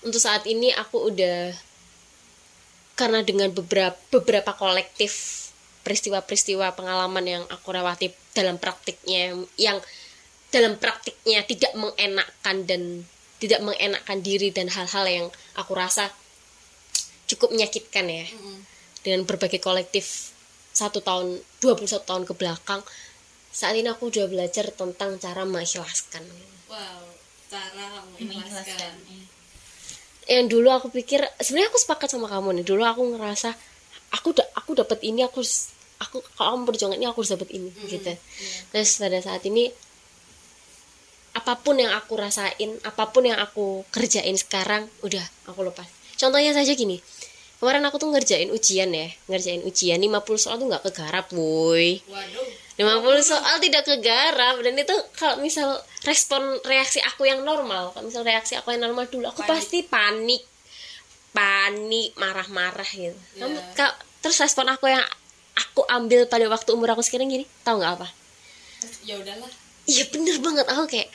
untuk saat ini aku udah karena dengan beberapa beberapa kolektif peristiwa-peristiwa pengalaman yang aku lewati dalam praktiknya yang dalam praktiknya tidak mengenakkan dan tidak mengenakkan diri dan hal-hal yang aku rasa cukup menyakitkan ya. Dengan berbagai kolektif satu tahun 21 tahun ke belakang saat ini aku udah belajar tentang cara mengikhlaskan. Wow, cara mengikhlaskan. yang dulu aku pikir sebenarnya aku sepakat sama kamu nih. Dulu aku ngerasa aku da aku dapat ini aku aku kalau kamu perjuangan ini aku harus dapat ini gitu. terus pada saat ini apa pun yang aku rasain apa pun yang aku kerjain sekarang udah aku lepas. Contohnya saja gini kemarin aku tuh ngerjain ujian ya ngerjain ujian 50 soal tuh nggak kegarap woi. Waduh, 50 soal tidak kegarap. Dan itu kalau misal respon reaksi aku yang normal kalau misal reaksi aku yang normal dulu aku pasti panik. Panik marah-marah gitu. Kamu- ka- terus respon aku yang aku ambil pada waktu umur aku sekarang gini tahu nggak apa? Ya udahlah. iya bener banget. Aku kayak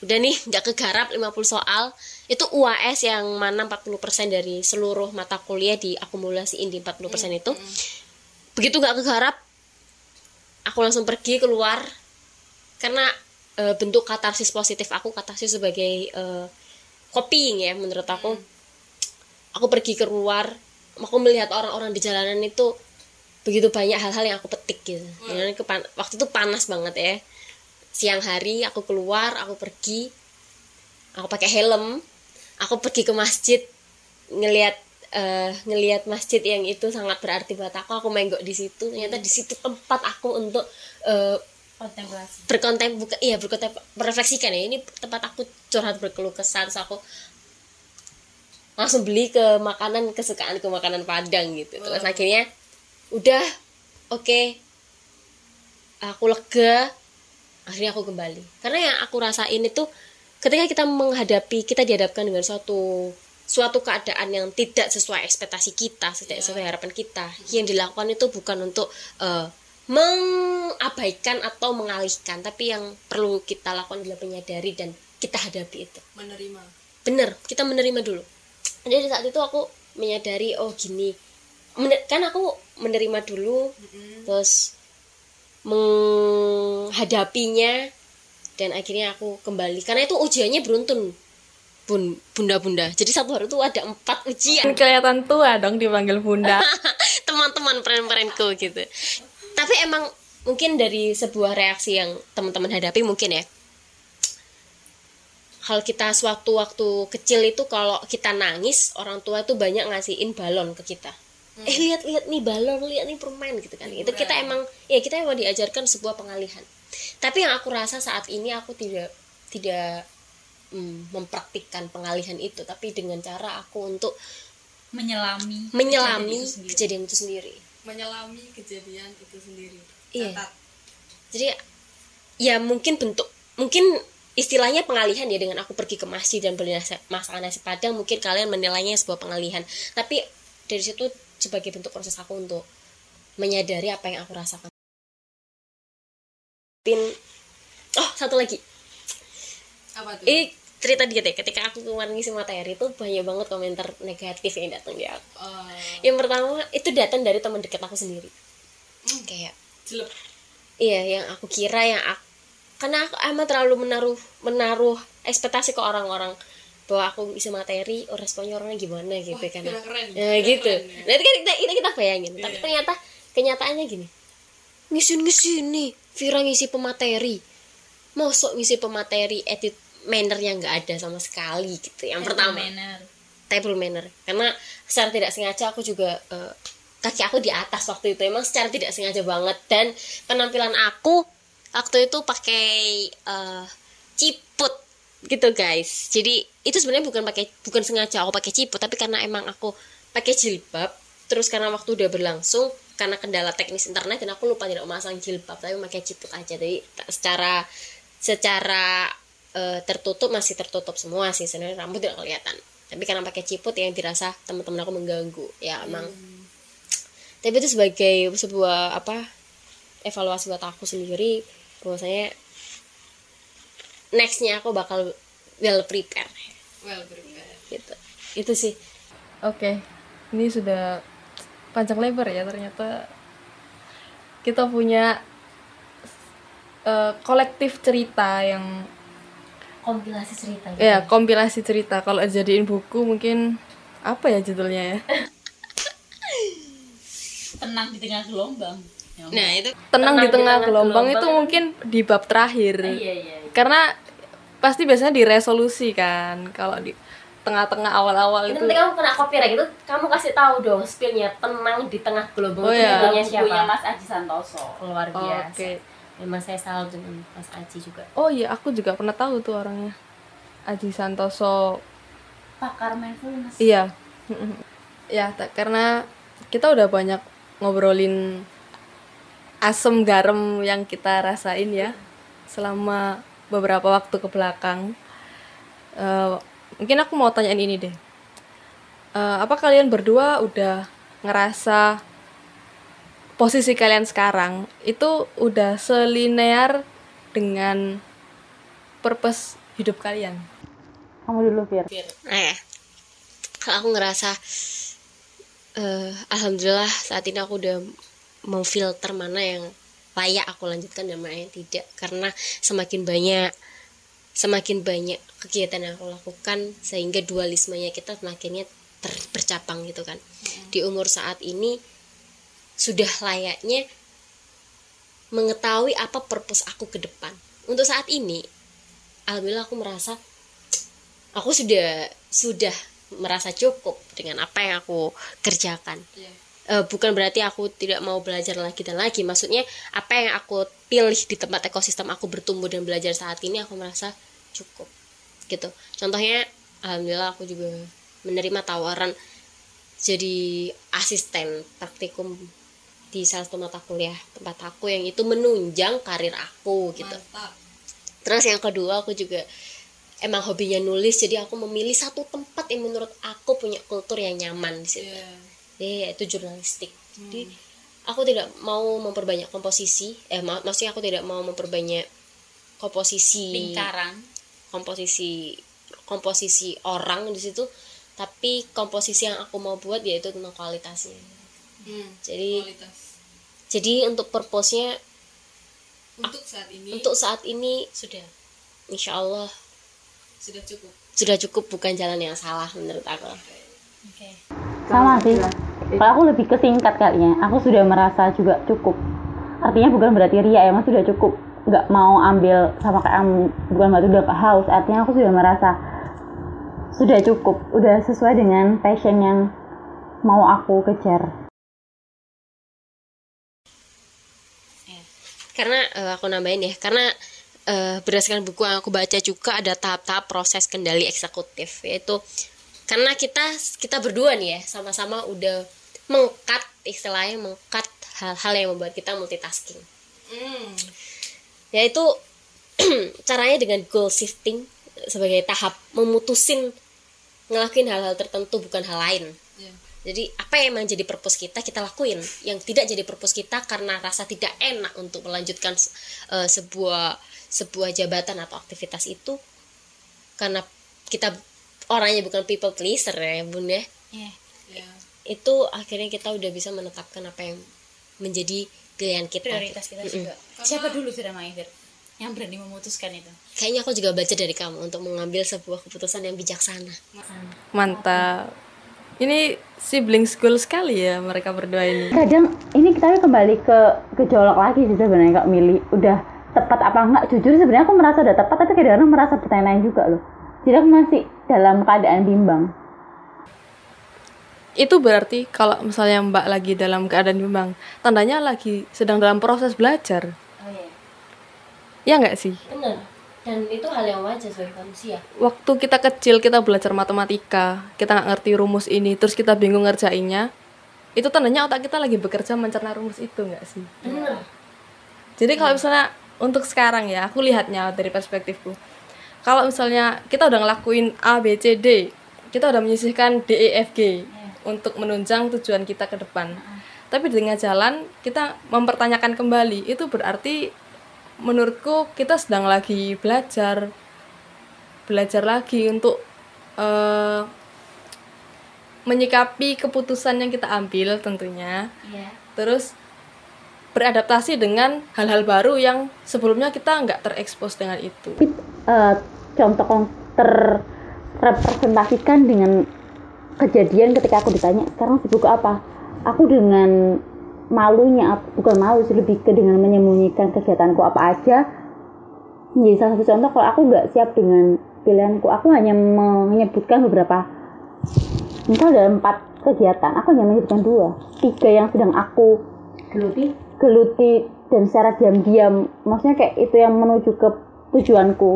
udah nih nggak kegarap 50 soal. Itu UAS yang mana 40% dari seluruh mata kuliah diakumulasiin di 40% itu. Begitu nggak kegarap aku langsung pergi keluar. Karena e, bentuk katarsis positif aku katarsis sebagai e, copying ya menurut aku. Aku pergi keluar aku melihat orang-orang di jalanan itu begitu banyak hal-hal yang aku petik gitu. Dan kepan- waktu itu panas banget ya. Siang hari aku keluar aku pergi. Aku pakai helm. Aku pergi ke masjid ngelihat eh, ngelihat masjid yang itu sangat berarti buat aku. Aku menggok di situ. Ternyata di situ tempat aku untuk eh, kontemplasi. berkontem bukan iya berkontem merefleksikan ya. Ini tempat aku curhat berkeluh kesah terus aku langsung beli ke makanan kesukaan ke makanan padang gitu. Terus akhirnya udah oke. Aku lega. Akhirnya aku kembali. Karena yang aku rasain itu ketika kita menghadapi kita dihadapkan dengan suatu suatu keadaan yang tidak sesuai ekspektasi kita tidak sesuai harapan kita yang dilakukan itu bukan untuk eh, mengabaikan atau mengalihkan tapi yang perlu kita lakukan adalah menyadari dan kita hadapi itu. Menerima. bener kita menerima dulu. Jadi saat itu aku menyadari oh gini. Men- kan aku menerima dulu terus menghadapinya dan akhirnya aku kembali. Karena itu ujiannya beruntun bun bunda-bunda. Jadi satu hari itu ada empat ujian. Kelihatan tua dong dipanggil bunda. <laughs> Teman-teman peren-perenku gitu. Tapi emang mungkin dari sebuah reaksi yang teman-teman hadapi mungkin ya. Kalau kita suatu waktu kecil itu kalau kita nangis orang tua tuh banyak ngasihin balon ke kita. Eh lihat-lihat nih balon lihat nih permen gitu kan. Itu kita emang ya kita emang diajarkan sebuah pengalihan. Tapi yang aku rasa saat ini aku tidak tidak mm, mempraktikkan pengalihan itu tapi dengan cara aku untuk menyelami menyelami kejadian itu sendiri. kejadian itu sendiri Menyelami kejadian itu sendiri. Iya. Catat. jadi ya mungkin bentuk mungkin istilahnya pengalihan ya dengan aku pergi ke masjid dan beli nasi, masakan nasi padang mungkin kalian menilainya sebuah pengalihan tapi dari situ sebagai bentuk proses aku untuk menyadari apa yang aku rasakan pin oh satu lagi Apa tuh? ini cerita dikit ya ketika aku kemarin ngisi materi itu banyak banget komentar negatif yang datang di aku Eh, yang pertama itu datang dari teman dekat aku sendiri kayak jelek. Iya, yang aku kira yang aku, karena aku amat terlalu menaruh menaruh ekspektasi ke orang-orang bahwa aku isi materi, oh responnya orangnya gimana gitu Wah, kan. kira keren. Ya Kira gitu. keren, ya. Nah, itu kan kita, kita bayangin. Tapi Iya. ternyata kenyataannya gini. Ngisi-ngisi nih, Vira ngisi pemateri. Mosok ngisi pemateri edit manner yang nggak ada sama sekali gitu. Yang pertama. Manner. table manner karena secara tidak sengaja aku juga eh, kaki aku di atas waktu itu emang secara tidak sengaja banget dan penampilan aku waktu itu pakai eh, ciput gitu guys jadi itu sebenarnya bukan pakai bukan sengaja aku pakai ciput tapi karena emang aku pakai jilbab terus karena waktu udah berlangsung karena kendala teknis internet dan aku lupa tidak memasang jilbab tapi pakai ciput aja jadi secara secara eh, tertutup masih tertutup semua sih sebenarnya rambut tidak kelihatan. Tapi karena pakai ciput yang dirasa teman-teman aku mengganggu. Ya emang. Tapi itu sebagai sebuah apa evaluasi buat aku sendiri bahwasanya nextnya aku bakal well prepare. Well prepared gitu. Itu sih. Oke, ini sudah panjang lebar ya ternyata kita punya eh, kolektif cerita yang kompilasi cerita ya kompilasi cerita. Kalau jadiin buku mungkin apa ya judulnya ya? tenang di tengah gelombang Ya, nah itu Tenang, di tengah gelombang, itu mungkin di bab terakhir. iya iya Karena pasti biasanya diresolusi kan kalau di tengah-tengah awal-awal itu itu. nanti kamu kena copyright gitu kamu kasih tahu dong spillnya tenang di tengah gelombang Oh, itu iya. bukunya bukunya siapa Mas Aji Santoso luar Oh, biasa Oke. Memang saya salut dengan Mas Aji juga Oh iya, aku juga pernah tahu tuh orangnya. Aji Santoso pakar mindfulness Iya. <laughs> ya, tak- karena kita udah banyak ngobrolin asam garam yang kita rasain ya selama beberapa waktu ke belakang. Eh, mungkin aku mau tanyain ini deh. Eh, apa kalian berdua udah ngerasa posisi kalian sekarang itu udah selinear dengan purpose hidup kalian? kamu dulu Fir. Nah ya. Kalau aku ngerasa eh alhamdulillah saat ini aku udah memfilter mana yang layak aku lanjutkan dan mana yang tidak. Karena semakin banyak semakin banyak kegiatan yang aku lakukan sehingga dualismenya kita semakinnya ter- bercabang gitu kan. Di umur saat ini sudah layaknya mengetahui apa purpose aku ke depan. Untuk saat ini alhamdulillah aku merasa aku sudah sudah merasa cukup dengan apa yang aku kerjakan. Iya. Eh, bukan berarti aku tidak mau belajar lagi dan lagi. Maksudnya apa yang aku pilih di tempat ekosistem aku bertumbuh dan belajar saat ini aku merasa cukup gitu. Contohnya alhamdulillah aku juga menerima tawaran jadi asisten praktikum di salah satu mata kuliah tempat aku yang itu menunjang karir aku gitu mantap Terus yang kedua aku juga emang hobinya nulis jadi aku memilih satu tempat yang menurut aku punya kultur yang nyaman di situ. Iya. Jadi yaitu jurnalistik. Jadi aku tidak mau memperbanyak komposisi, eh mak- maksudnya aku tidak mau memperbanyak komposisi lingkaran komposisi komposisi orang di situ, tapi komposisi yang aku mau buat yaitu tentang kualitasnya. Hmm, Jadi kualitas. jadi untuk purpose-nya untuk saat ini untuk saat ini sudah. insya Allah sudah cukup. sudah cukup bukan jalan yang salah menurut aku. oke. Sama sih. Kalau aku lebih ke singkat kalinya aku sudah merasa juga cukup. Artinya bukan berarti ria emang sudah cukup. Nggak mau ambil sama kayak kamu. Bukan berarti udah haus. Artinya aku sudah merasa sudah cukup. Udah sesuai dengan passion yang mau aku kejar karena eh, aku nambahin ya karena eh, berdasarkan buku yang aku baca juga ada tahap-tahap proses kendali eksekutif yaitu karena kita kita berdua nih ya sama-sama udah mengkat istilahnya mengkat hal-hal yang membuat kita multitasking hmm. yaitu <clears throat> caranya dengan goal shifting sebagai tahap memutusin ngelakuin hal-hal tertentu bukan hal lain. Jadi apa yang emang jadi purpose kita kita lakuin. Yang tidak jadi purpose kita karena rasa tidak enak untuk melanjutkan eh, sebuah sebuah jabatan atau aktivitas itu karena kita orangnya bukan people pleaser ya bun ya. Iya. ya itu akhirnya kita udah bisa menetapkan apa yang menjadi pilihan kita. Prioritas kita juga. Siapa dulu Fira Maifir yang berani memutuskan itu? Kayaknya aku juga baca dari kamu untuk mengambil sebuah keputusan yang bijaksana. Mantap. Ini sibling school sekali ya mereka berdua ini. kadang ini kita kembali ke gejolak lagi sih sebenarnya kak milih udah tepat apa enggak jujur sebenarnya aku merasa udah tepat tapi kadang-kadang merasa bertanya juga loh jadi aku masih dalam keadaan bimbang itu berarti kalau misalnya Mbak lagi dalam keadaan bimbang, tandanya lagi sedang dalam proses belajar. oh iya Ya nggak sih? benar dan itu hal yang wajar sebagai manusia Waktu kita kecil kita belajar matematika, kita nggak ngerti rumus ini, terus kita bingung ngerjainnya, itu tandanya otak kita lagi bekerja mencerna rumus itu nggak sih? benar Jadi kalau misalnya untuk sekarang ya, aku lihatnya dari perspektifku. Kalau misalnya kita udah ngelakuin A, B, C, D, kita udah menyisihkan D, E, F, G untuk menunjang tujuan kita ke depan. Tapi di tengah jalan kita mempertanyakan kembali, itu berarti menurutku kita sedang lagi belajar, belajar lagi untuk eh, menyikapi keputusan yang kita ambil tentunya. Iya. Terus beradaptasi dengan hal-hal baru yang sebelumnya kita nggak terekspos dengan itu. Eh, contoh yang terrepresentasikan dengan kejadian ketika aku ditanya sekarang sibuk apa? Aku dengan malunya bukan malu sih lebih ke dengan menyembunyikan kegiatanku apa aja. Menjadi salah satu contoh kalau aku nggak siap dengan pilihanku aku hanya menyebutkan beberapa. Misal dalam empat kegiatan aku hanya menyebutkan dua. Tiga yang sedang aku geluti. geluti dan secara diam-diam. Maksudnya kayak itu yang menuju ke tujuanku.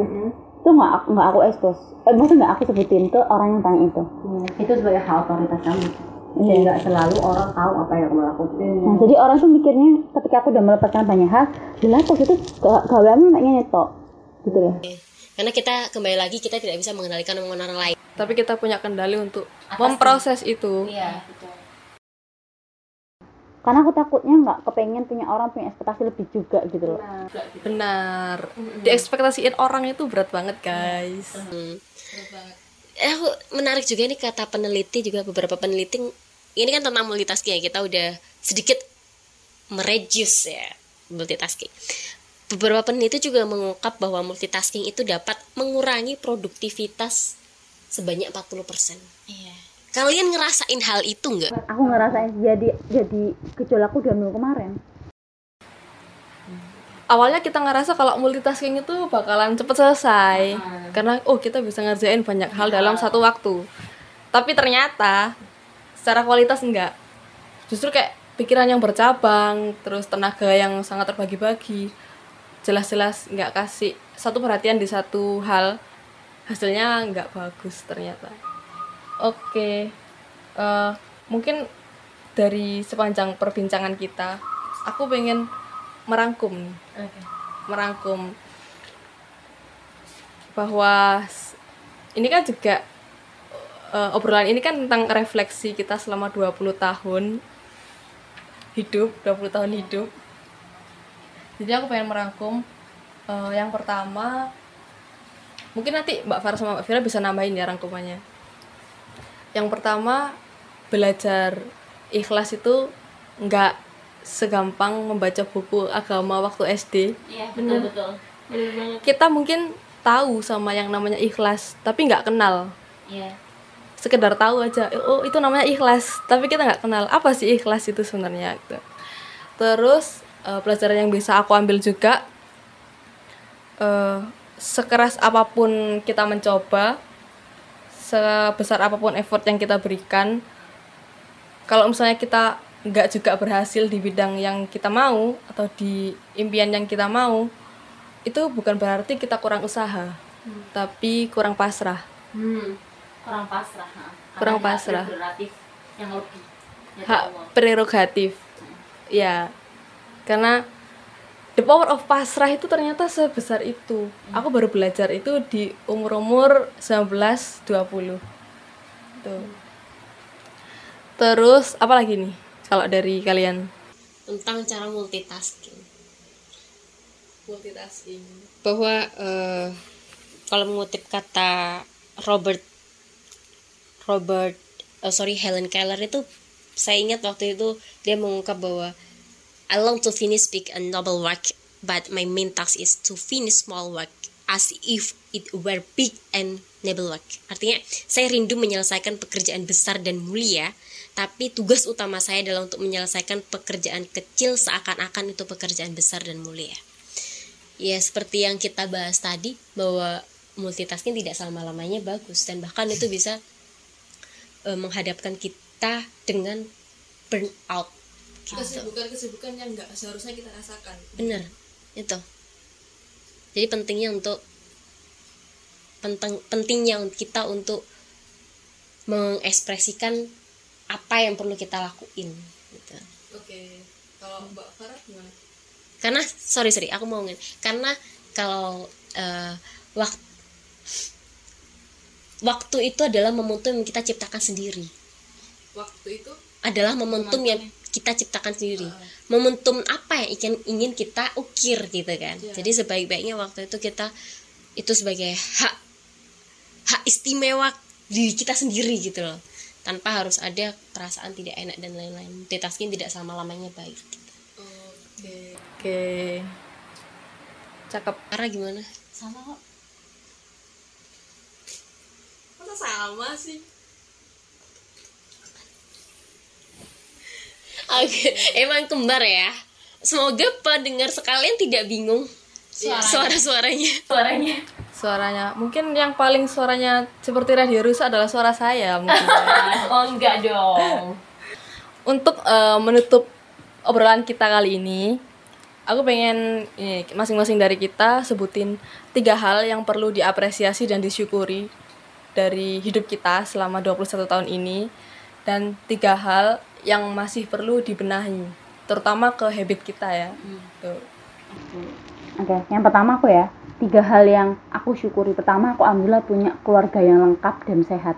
Itu nggak aku nggak aku expose. Eh maksudnya nggak aku sebutin ke orang yang tanya itu. Itu sebagai hal otoritas kamu Iya. jadi nggak selalu orang tahu apa yang kamu lakukan nah jadi orang tuh mikirnya ketika aku udah melepaskan banyak hal jelas kok itu gawamu maknya netok gitu ya karena kita kembali lagi kita tidak bisa mengendalikan omongan orang lain. Tapi kita punya kendali untuk memproses itu. Iya betul. Karena aku takutnya nggak kepengen punya orang punya ekspektasi lebih juga gitu loh. Benar. Diekspektasiin orang itu berat banget guys eh menarik juga nih kata peneliti juga beberapa peneliti ini kan tentang multitasking ya kita udah sedikit mereduce ya multitasking. Beberapa peneliti juga mengungkap bahwa multitasking itu dapat mengurangi produktivitas sebanyak 40% Iya. kalian ngerasain hal itu nggak? Aku ngerasain jadi jadi gejolakku dua minggu kemarin awalnya kita ngerasa kalau multitasking itu bakalan cepet selesai. Karena oh kita bisa ngerjain banyak hal dalam satu waktu. Tapi ternyata secara kualitas enggak. Justru kayak pikiran yang bercabang terus tenaga yang sangat terbagi-bagi. Jelas-jelas nggak kasih satu perhatian di satu hal. Hasilnya nggak bagus ternyata. Oke eh, mungkin dari sepanjang perbincangan kita aku pengen merangkum nih merangkum bahwa ini kan juga eh, obrolan ini kan tentang refleksi kita selama 20 tahun hidup 20 tahun hidup. Jadi aku pengen merangkum eh, yang pertama mungkin nanti Mbak Farah sama Mbak Vira bisa nambahin ya rangkumannya. Yang pertama belajar ikhlas itu nggak segampang membaca buku agama waktu SD iya betul betul. Kita mungkin tahu sama yang namanya ikhlas tapi nggak kenal. Iya. Sekedar tahu aja oh itu namanya ikhlas tapi kita nggak kenal. Apa sih ikhlas itu sebenarnya? Gitu. terus eh, pelajaran yang bisa aku ambil juga eh, sekeras apa pun kita mencoba sebesar apa pun effort yang kita berikan kalau misalnya kita nggak juga berhasil di bidang yang kita mau atau di impian yang kita mau itu bukan berarti kita kurang usaha tapi kurang pasrah. Hmm, kurang pasrah ha. Kurang Karena pasrah. prerogatif yang lebih Ya, hak prerogatif. Ya karena the power of pasrah itu ternyata sebesar itu. Aku baru belajar itu di umur umur 19 20 tuh. Terus apa lagi nih kalau dari kalian? Tentang cara multitasking. Multitasking. Bahwa eh, kalau mengutip kata Robert Robert eh, sorry Helen Keller itu saya ingat waktu itu dia mengungkap bahwa I long to finish big and noble work but my main task is to finish small work as if it were big and noble work. Artinya saya rindu menyelesaikan pekerjaan besar dan mulia tapi tugas utama saya adalah untuk menyelesaikan pekerjaan kecil seakan-akan itu pekerjaan besar dan mulia. Ya seperti yang kita bahas tadi bahwa multitasking tidak selama-lamanya bagus. Dan bahkan itu bisa eh, menghadapkan kita dengan burnout gitu. Kesibukan-kesibukan yang nggak seharusnya kita rasakan. Bener itu. Jadi pentingnya untuk penting pentingnya kita untuk mengekspresikan apa yang perlu kita lakuin gitu. Oke kalau mbak Farah gimana? Karena sorry sorry aku mau ngomongin. Karena kalau eh, waktu waktu itu adalah momentum yang kita ciptakan sendiri. Waktu itu? Adalah momentum yang kita ciptakan sendiri. Momentum apa yang ingin ingin kita ukir gitu kan. Jadi sebaik-baiknya waktu itu kita itu sebagai hak hak istimewa diri kita sendiri gitu loh tanpa harus ada perasaan tidak enak dan lain-lain. Multitasking tidak sama lamanya baik. Gitu. oke. Oke. Cakep. Ara gimana? Sama kok. Masa sama sih? Oke, emang kembar ya. Semoga pendengar sekalian tidak bingung suara-suaranya. suaranya suaranya mungkin yang paling suaranya seperti radio rusak adalah suara saya mungkin. <laughs> Oh enggak dong. Untuk eh, menutup obrolan kita kali ini aku pengen ini masing-masing dari kita sebutin tiga hal yang perlu diapresiasi dan disyukuri dari hidup kita selama 21 tahun ini dan tiga hal yang masih perlu dibenahi terutama ke habit kita ya. Tuh. Oke, yang pertama aku ya, tiga hal yang aku syukuri. Pertama, aku alhamdulillah punya keluarga yang lengkap dan sehat.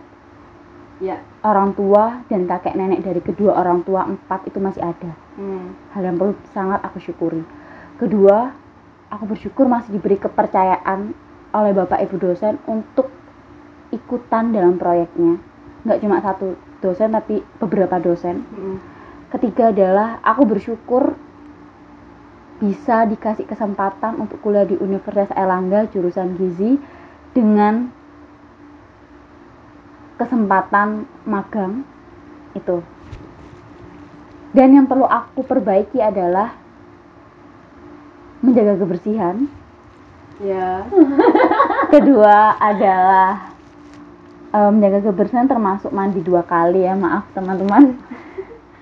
ya Orang tua dan kakek nenek dari kedua orang tua empat itu masih ada. hmm. Hal yang perlu sangat aku syukuri. Kedua, aku bersyukur masih diberi kepercayaan oleh bapak ibu dosen untuk ikutan dalam proyeknya. Nggak cuma satu dosen tapi beberapa dosen. Ketiga adalah aku bersyukur bisa dikasih kesempatan untuk kuliah di Universitas Erlangga jurusan gizi dengan kesempatan magang itu. Dan yang perlu aku perbaiki adalah menjaga kebersihan. ya <laughs> Kedua adalah eh, menjaga kebersihan termasuk mandi dua kali ya, maaf teman-teman.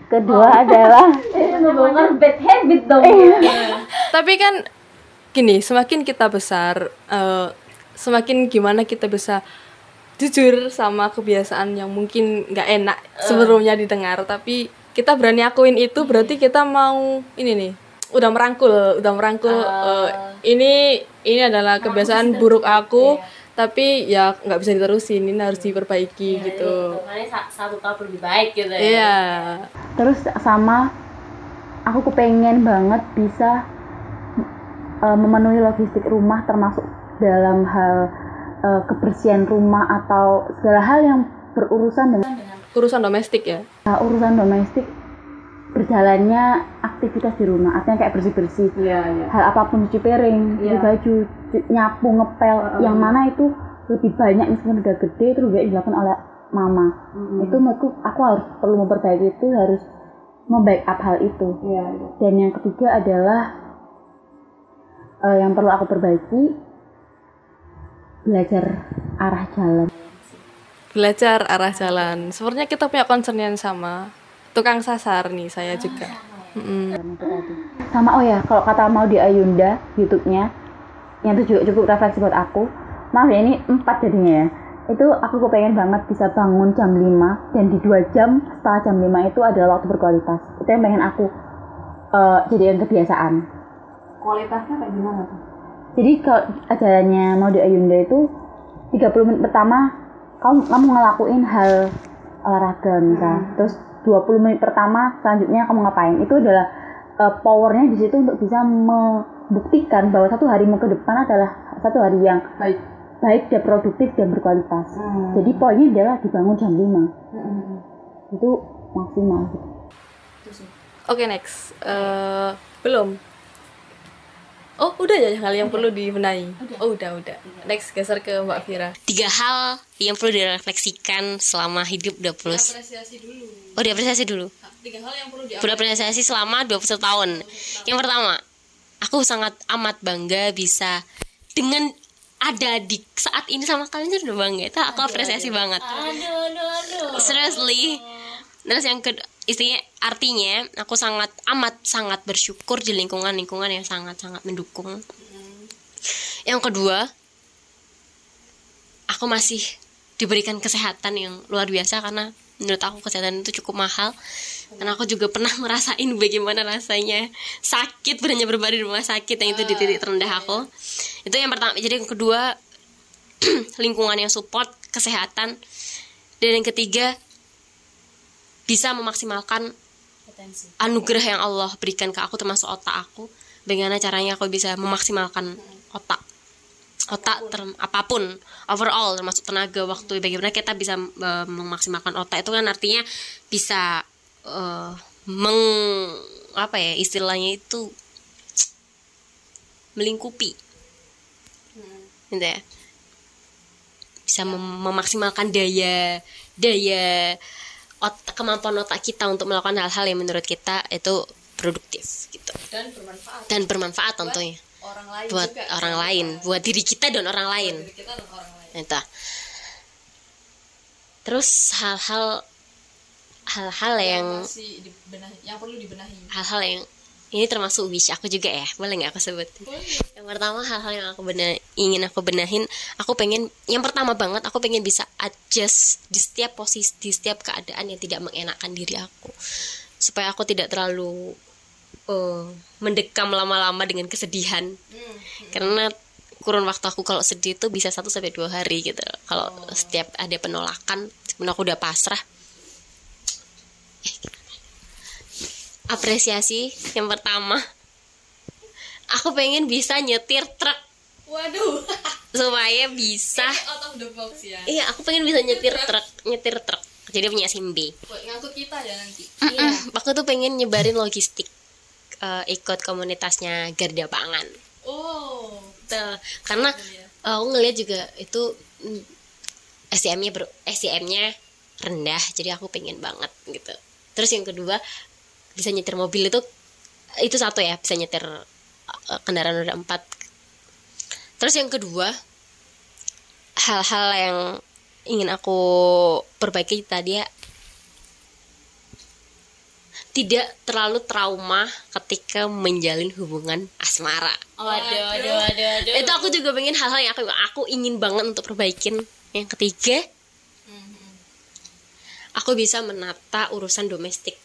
Kedua adalah <laughs> ngomongin bad habit dong tapi kan gini semakin kita besar eh, semakin gimana kita bisa jujur sama kebiasaan yang mungkin nggak enak sebelumnya didengar. Tapi kita berani akuin itu berarti kita mau ini nih udah merangkul udah merangkul eh, ini ini adalah kebiasaan buruk aku tapi ya nggak bisa diterusin ini harus diperbaiki gitu. Makanya satu tahun lebih baik gitu ya. iya. Terus sama aku kepengen banget bisa uh, memenuhi logistik rumah termasuk dalam hal uh, kebersihan rumah atau segala hal yang berurusan dengan urusan domestik ya? Uh, urusan domestik berjalannya aktivitas di rumah artinya kayak bersih bersih iya iya hal apa pun cuci piring, cuci Iya. baju, nyapu, ngepel, yang mana itu lebih banyak meskipun udah gede lebih banyak dilakukan oleh mama. Itu menurutku aku harus perlu memperbaiki itu harus membackup hal itu. iya iya. Dan yang ketiga adalah eh, yang perlu aku perbaiki belajar arah jalan. belajar arah jalan sepertinya kita punya concern yang sama tukang sasar nih saya juga tadi. Sama oh ya, kalau kata mau di Ayunda YouTube-nya yang itu juga cukup refleksi buat aku. Maaf ya ini empat jadinya ya. Itu aku kepengen banget bisa bangun jam 5 dan di dua jam setelah jam 5 itu adalah waktu berkualitas. Itu yang pengen aku eh jadikan kebiasaan. kualitasnya kayak gimana tuh Jadi kalau ajarannya mau di Ayunda itu 30 menit pertama kamu kamu ngelakuin hal olahraga misal. Terus 20 menit pertama selanjutnya kamu ngapain? Itu adalah uh, powernya di situ untuk bisa membuktikan bahwa satu harimu ke depan adalah satu hari yang baik. baik dan produktif dan berkualitas. Jadi poinnya adalah dibangun jam 5. Itu maksimal gitu. Oke next. Eh, belum. Oh udah ya hal yang perlu dibenahi? Oh udah udah. Next geser ke mbak Vira Tiga hal yang perlu direfleksikan selama hidup 20 apresiasi dulu Oh diapresiasi dulu. Tiga hal yang perlu di Perlu apresiasi selama 21 tahun. Yang pertama Aku sangat amat bangga bisa Dengan ada di saat ini sama kalian tuh udah bangga itu aku apresiasi banget. Seriously. Terus yang ke istinya artinya aku sangat amat sangat bersyukur di lingkungan lingkungan yang sangat sangat mendukung yang kedua aku masih diberikan kesehatan yang luar biasa karena menurut aku kesehatan itu cukup mahal. Karena aku juga pernah <laughs> merasain bagaimana rasanya sakit berhanya berbaring di rumah sakit yang itu di titik terendah aku. Itu yang pertama. Jadi yang kedua <clears throat> lingkungan yang support kesehatan. Dan yang ketiga bisa memaksimalkan anugerah yang Allah berikan ke aku termasuk otak aku. Bagaimana caranya aku bisa memaksimalkan otak otak ter, apa pun overall termasuk tenaga waktu bagaimana kita bisa eh, memaksimalkan otak itu kan artinya bisa eh, meng apa ya istilahnya itu melingkupi. Gitu ya. Bisa mem- memaksimalkan daya daya otak kemampuan otak kita untuk melakukan hal-hal yang menurut kita itu produktif gitu. Dan bermanfaat. Dan bermanfaat tentunya orang lain buat juga. orang lain buat diri kita dan orang lain. Diri kita dan orang lain. Itu terus hal-hal hal-hal yang masih dibenahi yang perlu dibenahi. hal-hal yang ini termasuk wish aku juga ya boleh nggak aku sebut? Yang pertama hal-hal yang aku bena, ingin aku benahin aku pengen yang pertama banget aku pengen bisa adjust di setiap posisi di setiap keadaan yang tidak mengenakan diri aku. Supaya aku tidak terlalu eh, mendekam lama-lama dengan kesedihan. Karena kurun waktu aku kalau sedih itu bisa satu sampai dua hari gitu. Kalau setiap ada penolakan sebenarnya aku udah pasrah. Eh, apresiasi yang pertama. Aku pengen bisa nyetir truk. Waduh. Supaya bisa. Out of the box ya? Iya aku pengen bisa nyetir truk. nyetir truk. Jadi punya sim B. Buat ngangkut kita ya nanti. Iya, aku tuh pengen nyebarin logistik eh, ikut komunitasnya Garda Pangan. Oh. Tuh, karena eh, aku ngeliat juga itu mm, SDM-nya ber SDM-nya rendah jadi aku pengen banget gitu. Terus yang kedua bisa nyetir mobil itu itu satu ya bisa nyetir eh, kendaraan roda empat. Terus yang kedua hal-hal yang ingin aku perbaiki tadi ya tidak terlalu trauma ketika menjalin hubungan asmara. Waduh, waduh, waduh, waduh. itu aku juga pengen hal-hal yang aku aku ingin banget untuk perbaikin. Yang ketiga aku bisa menata urusan domestik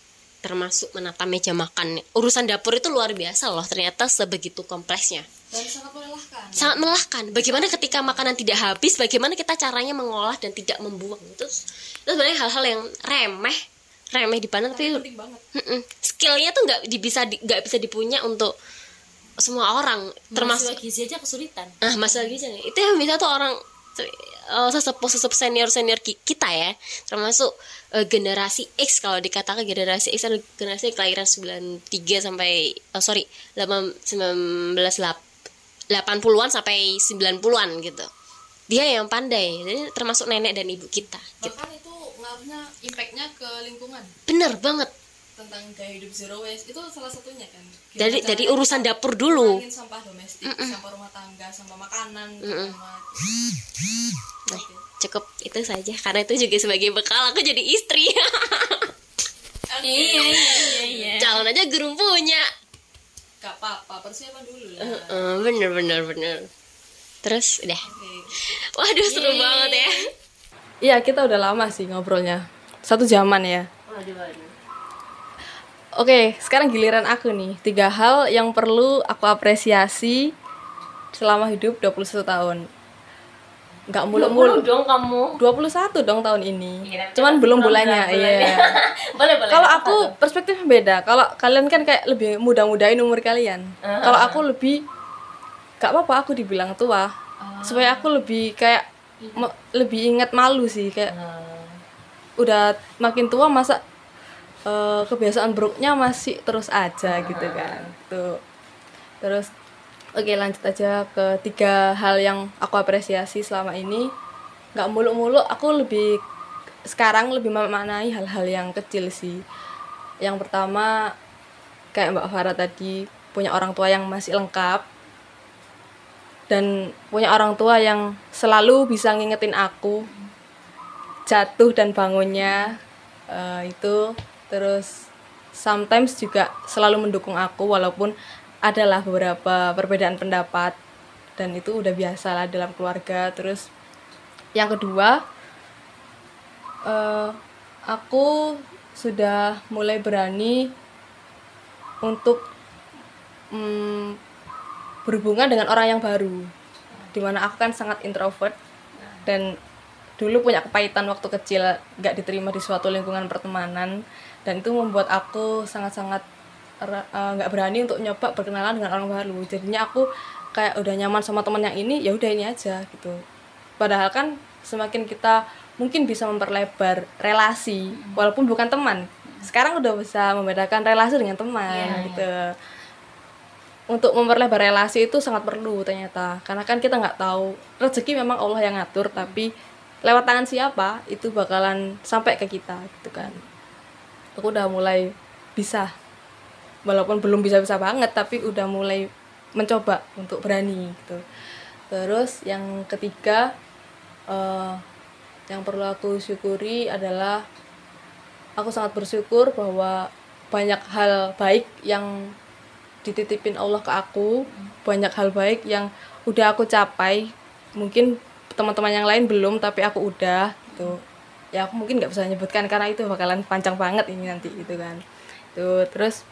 termasuk menata meja makan. Urusan dapur itu luar biasa loh ternyata sebegitu kompleksnya. Dan sangat melelahkan. Sangat melelahkan. Bagaimana ketika makanan tidak habis bagaimana kita caranya mengolah dan tidak membuang. Itu itu sebenarnya hal-hal yang remeh remeh di mana tapi Mm-mm. skillnya tuh nggak bisa di- nggak bisa dipunya untuk semua orang termasuk gizi aja kesulitan. ah masalah gizi itu yang bisa tuh orang eh, sesepuh sesepuh senior senior kita ya termasuk eh, generasi X kalau dikatakan generasi X adalah generasi kelahiran 93 sampai oh, sorry 8, 19 80-an sampai 90-an gitu dia yang pandai jadi termasuk nenek dan ibu kita gitu. itu ngaruhnya impactnya ke lingkungan? Bener banget. Tentang gaya hidup zero waste itu salah satunya kan? Gimana dari dari urusan dapur dulu. sampah domestik sampah rumah tangga sampah makanan sama Nah, cukup itu saja. Karena itu juga sebagai bekal aku jadi istri. <laughs> Iya, iya, iya, iya. calon aja guru punya. Gak apa-apa persiapan dulu lah. Eh, bener bener bener. Terus udah. Oke. Waduh seru banget ya Iya, kita udah lama sih ngobrolnya. Satu zaman ya. Waduh, waduh. Oke, sekarang giliran aku nih. Tiga hal yang perlu aku apresiasi selama hidup 21 tahun. Nggak mulu-mulu. dong kamu. 21 dong tahun ini. Iya, Cuman belum bulannya, bulan- bulannya. iya. <laughs> boleh, boleh. Kalau aku perspektifnya beda. Kalau kalian kan kayak lebih muda-mudain umur kalian. Ah. Kalau aku lebih gak apa-apa aku dibilang tua. Ah. Supaya aku lebih kayak lebih ingat malu sih kayak Ah. udah makin tua masa eh, kebiasaan buruknya masih terus aja gitu kan tuh. Terus oke lanjut aja ke tiga hal yang aku apresiasi selama ini. Nggak muluk-muluk aku lebih sekarang lebih memaknai hal-hal yang kecil sih. Yang pertama kayak Mbak Farah tadi punya orang tua yang masih lengkap dan punya orang tua yang selalu bisa ngingetin aku jatuh dan bangunnya Eh, itu. Terus sometimes juga selalu mendukung aku walaupun adalah beberapa perbedaan pendapat dan itu udah biasa lah dalam keluarga. Terus yang kedua eh, aku sudah mulai berani untuk mm, berhubungan dengan orang yang baru di mana aku kan sangat introvert dan dulu punya kepahitan waktu kecil nggak diterima di suatu lingkungan pertemanan dan itu membuat aku sangat-sangat eh, nggak berani untuk nyoba berkenalan dengan orang baru. Jadinya aku kayak udah nyaman sama teman yang ini ya udah ini aja gitu. Padahal kan semakin kita mungkin bisa memperlebar relasi walaupun bukan teman. Sekarang udah bisa membedakan relasi dengan teman gitu untuk memperlebar relasi itu sangat perlu ternyata. Karena kan kita nggak tahu rezeki memang Allah yang ngatur tapi lewat tangan siapa itu bakalan sampai ke kita gitu kan. Aku udah mulai bisa walaupun belum bisa-bisa banget tapi udah mulai mencoba untuk berani gitu. Terus yang ketiga eh, yang perlu aku syukuri adalah aku sangat bersyukur bahwa banyak hal baik yang dititipin Allah ke aku banyak hal baik yang udah aku capai. Mungkin teman-teman yang lain belum tapi aku udah gitu. Ya aku mungkin nggak bisa nyebutkan karena itu bakalan panjang banget ini nanti gitu kan. Itu terus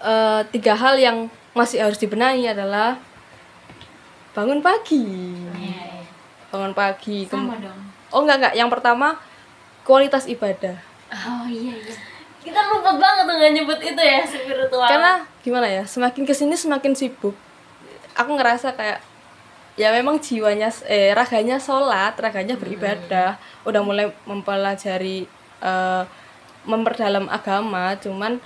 eh, tiga hal yang masih harus dibenahi adalah bangun pagi. Bangun pagi Sama dong. oh enggak enggak yang pertama kualitas ibadah. Oh iya iya. Kita lupa banget tuh nggak nyebut itu ya spiritual. karena gimana ya semakin ke sini semakin sibuk. Aku ngerasa kayak ya memang jiwanya eh raganya sholat raganya beribadah udah mulai mempelajari eh, memperdalam agama cuman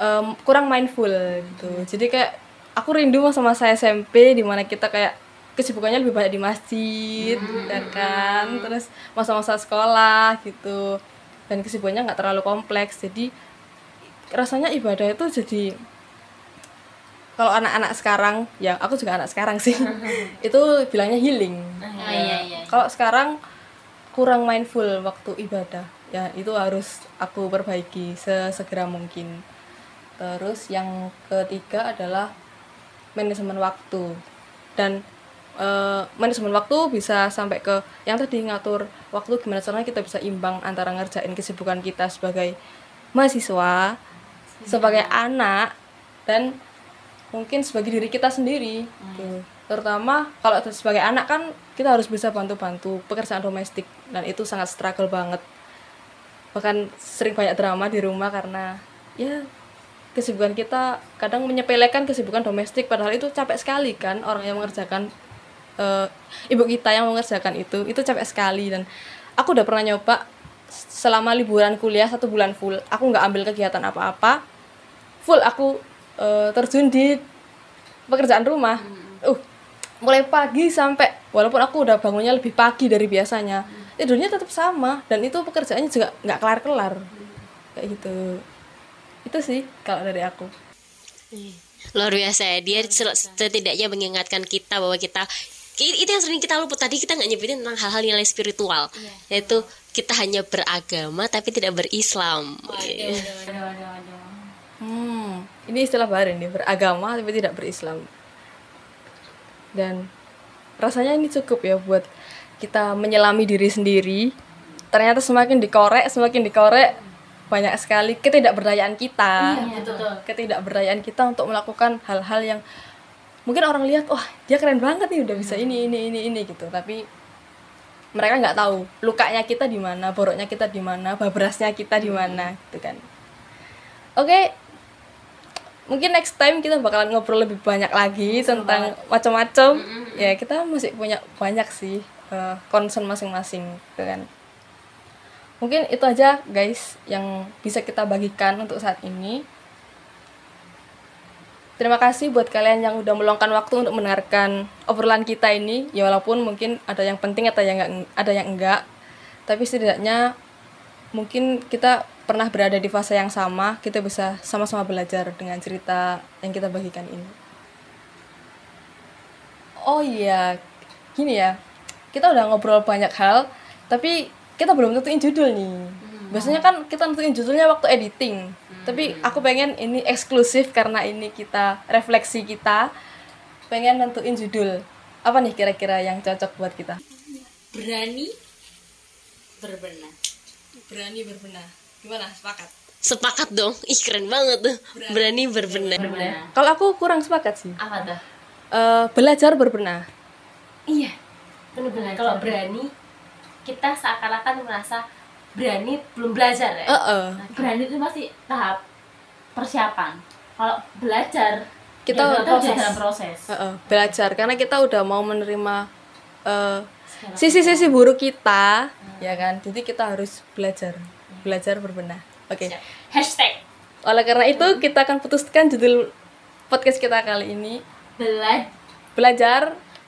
em, kurang mindful gitu. Jadi kayak aku rindu masa-masa SMP di mana kita kayak kesibukannya lebih banyak di masjid ya kan? Terus masa-masa sekolah gitu dan kesibukannya nggak terlalu kompleks. Jadi rasanya ibadah itu jadi kalau anak-anak sekarang ya aku juga anak sekarang sih <laughs> itu bilangnya healing. Oh iya iya. kalau sekarang kurang mindful waktu ibadah ya itu harus aku perbaiki sesegera mungkin. Terus yang ketiga adalah manajemen waktu. Dan eh, manajemen waktu bisa sampai ke yang tadi ngatur waktu gimana caranya kita bisa imbang antara ngerjain kesibukan kita sebagai mahasiswa sebagai anak dan mungkin sebagai diri kita sendiri. Gitu. terutama kalau sebagai anak kan kita harus bisa bantu-bantu pekerjaan domestik dan itu sangat struggle banget. Bahkan sering banyak drama di rumah karena ya kesibukan kita kadang menyepelekan kesibukan domestik padahal itu capek sekali kan orang yang mengerjakan eh, ibu kita yang mengerjakan itu itu capek sekali. Dan aku udah pernah nyoba selama liburan kuliah satu bulan full. Aku nggak ambil kegiatan apa-apa. Full aku eh, terjun di pekerjaan rumah. Uh mulai pagi sampai walaupun aku udah bangunnya lebih pagi dari biasanya tidurnya tetap sama. Dan itu pekerjaannya juga nggak kelar-kelar. Kayak gitu. Itu sih kalau dari aku. Luar biasa ya. Dia setidaknya mengingatkan kita bahwa kita itu yang sering kita luput tadi kita nggak nyebutin tentang hal-hal nilai spiritual yaitu kita hanya beragama tapi tidak berislam Waduh, waduh, waduh, waduh. Hmm, ini istilah baru nih, beragama tapi tidak berislam. Dan rasanya ini cukup ya buat kita menyelami diri sendiri. Ternyata semakin dikorek, semakin dikorek banyak sekali ketidakberdayaan kita. Iya, betul. Ketidakberdayaan kita untuk melakukan hal-hal yang mungkin orang lihat, wah dia keren banget nih udah bisa ini ini ini ini gitu. Tapi mereka nggak tahu lukanya kita di mana, boroknya kita di mana, babrasnya kita di mana, gitu kan. Oke, mungkin next time kita bakalan ngobrol lebih banyak lagi tentang macam-macam. Ya kita masih punya banyak sih eh, concern masing-masing, gitu kan. Mungkin itu aja guys yang bisa kita bagikan untuk saat ini. Terima kasih buat kalian yang udah meluangkan waktu untuk mendengarkan obrolan kita ini. Ya walaupun mungkin ada yang penting atau yang enggak, ada yang enggak. Tapi setidaknya mungkin kita pernah berada di fase yang sama, kita bisa sama-sama belajar dengan cerita yang kita bagikan ini. Oh iya, gini ya, kita udah ngobrol banyak hal, tapi kita belum tentuin judul nih. biasanya kan kita nentuin judulnya waktu editing tapi aku pengen ini eksklusif karena ini kita refleksi kita. Pengen nentuin judul. Apa nih kira-kira yang cocok buat kita? Berani berbenah. berani berbenah. Gimana? Sepakat? Sepakat dong. Ih keren banget tuh. Berani berbenah. kalau aku kurang sepakat sih. Apa tuh? Eh, belajar berbenah. Iya. Benar-benar kalau berani kita seakan-akan merasa berani belum belajar ya. Eh, eh. berani itu masih tahap persiapan. Kalau belajar Kita ya, proses. udah dalam proses. Eh, eh, belajar. Karena kita udah mau menerima eh, sisi-sisi buruk kita ya kan? Jadi kita harus belajar. Belajar berbenah. Oke. Hashtag. Oleh karena itu kita akan putuskan judul podcast kita kali ini. Belajar belajar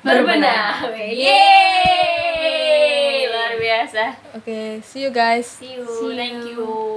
berbenah. Yeay! Biasa. Eh. oke see you guys See you. Thank you.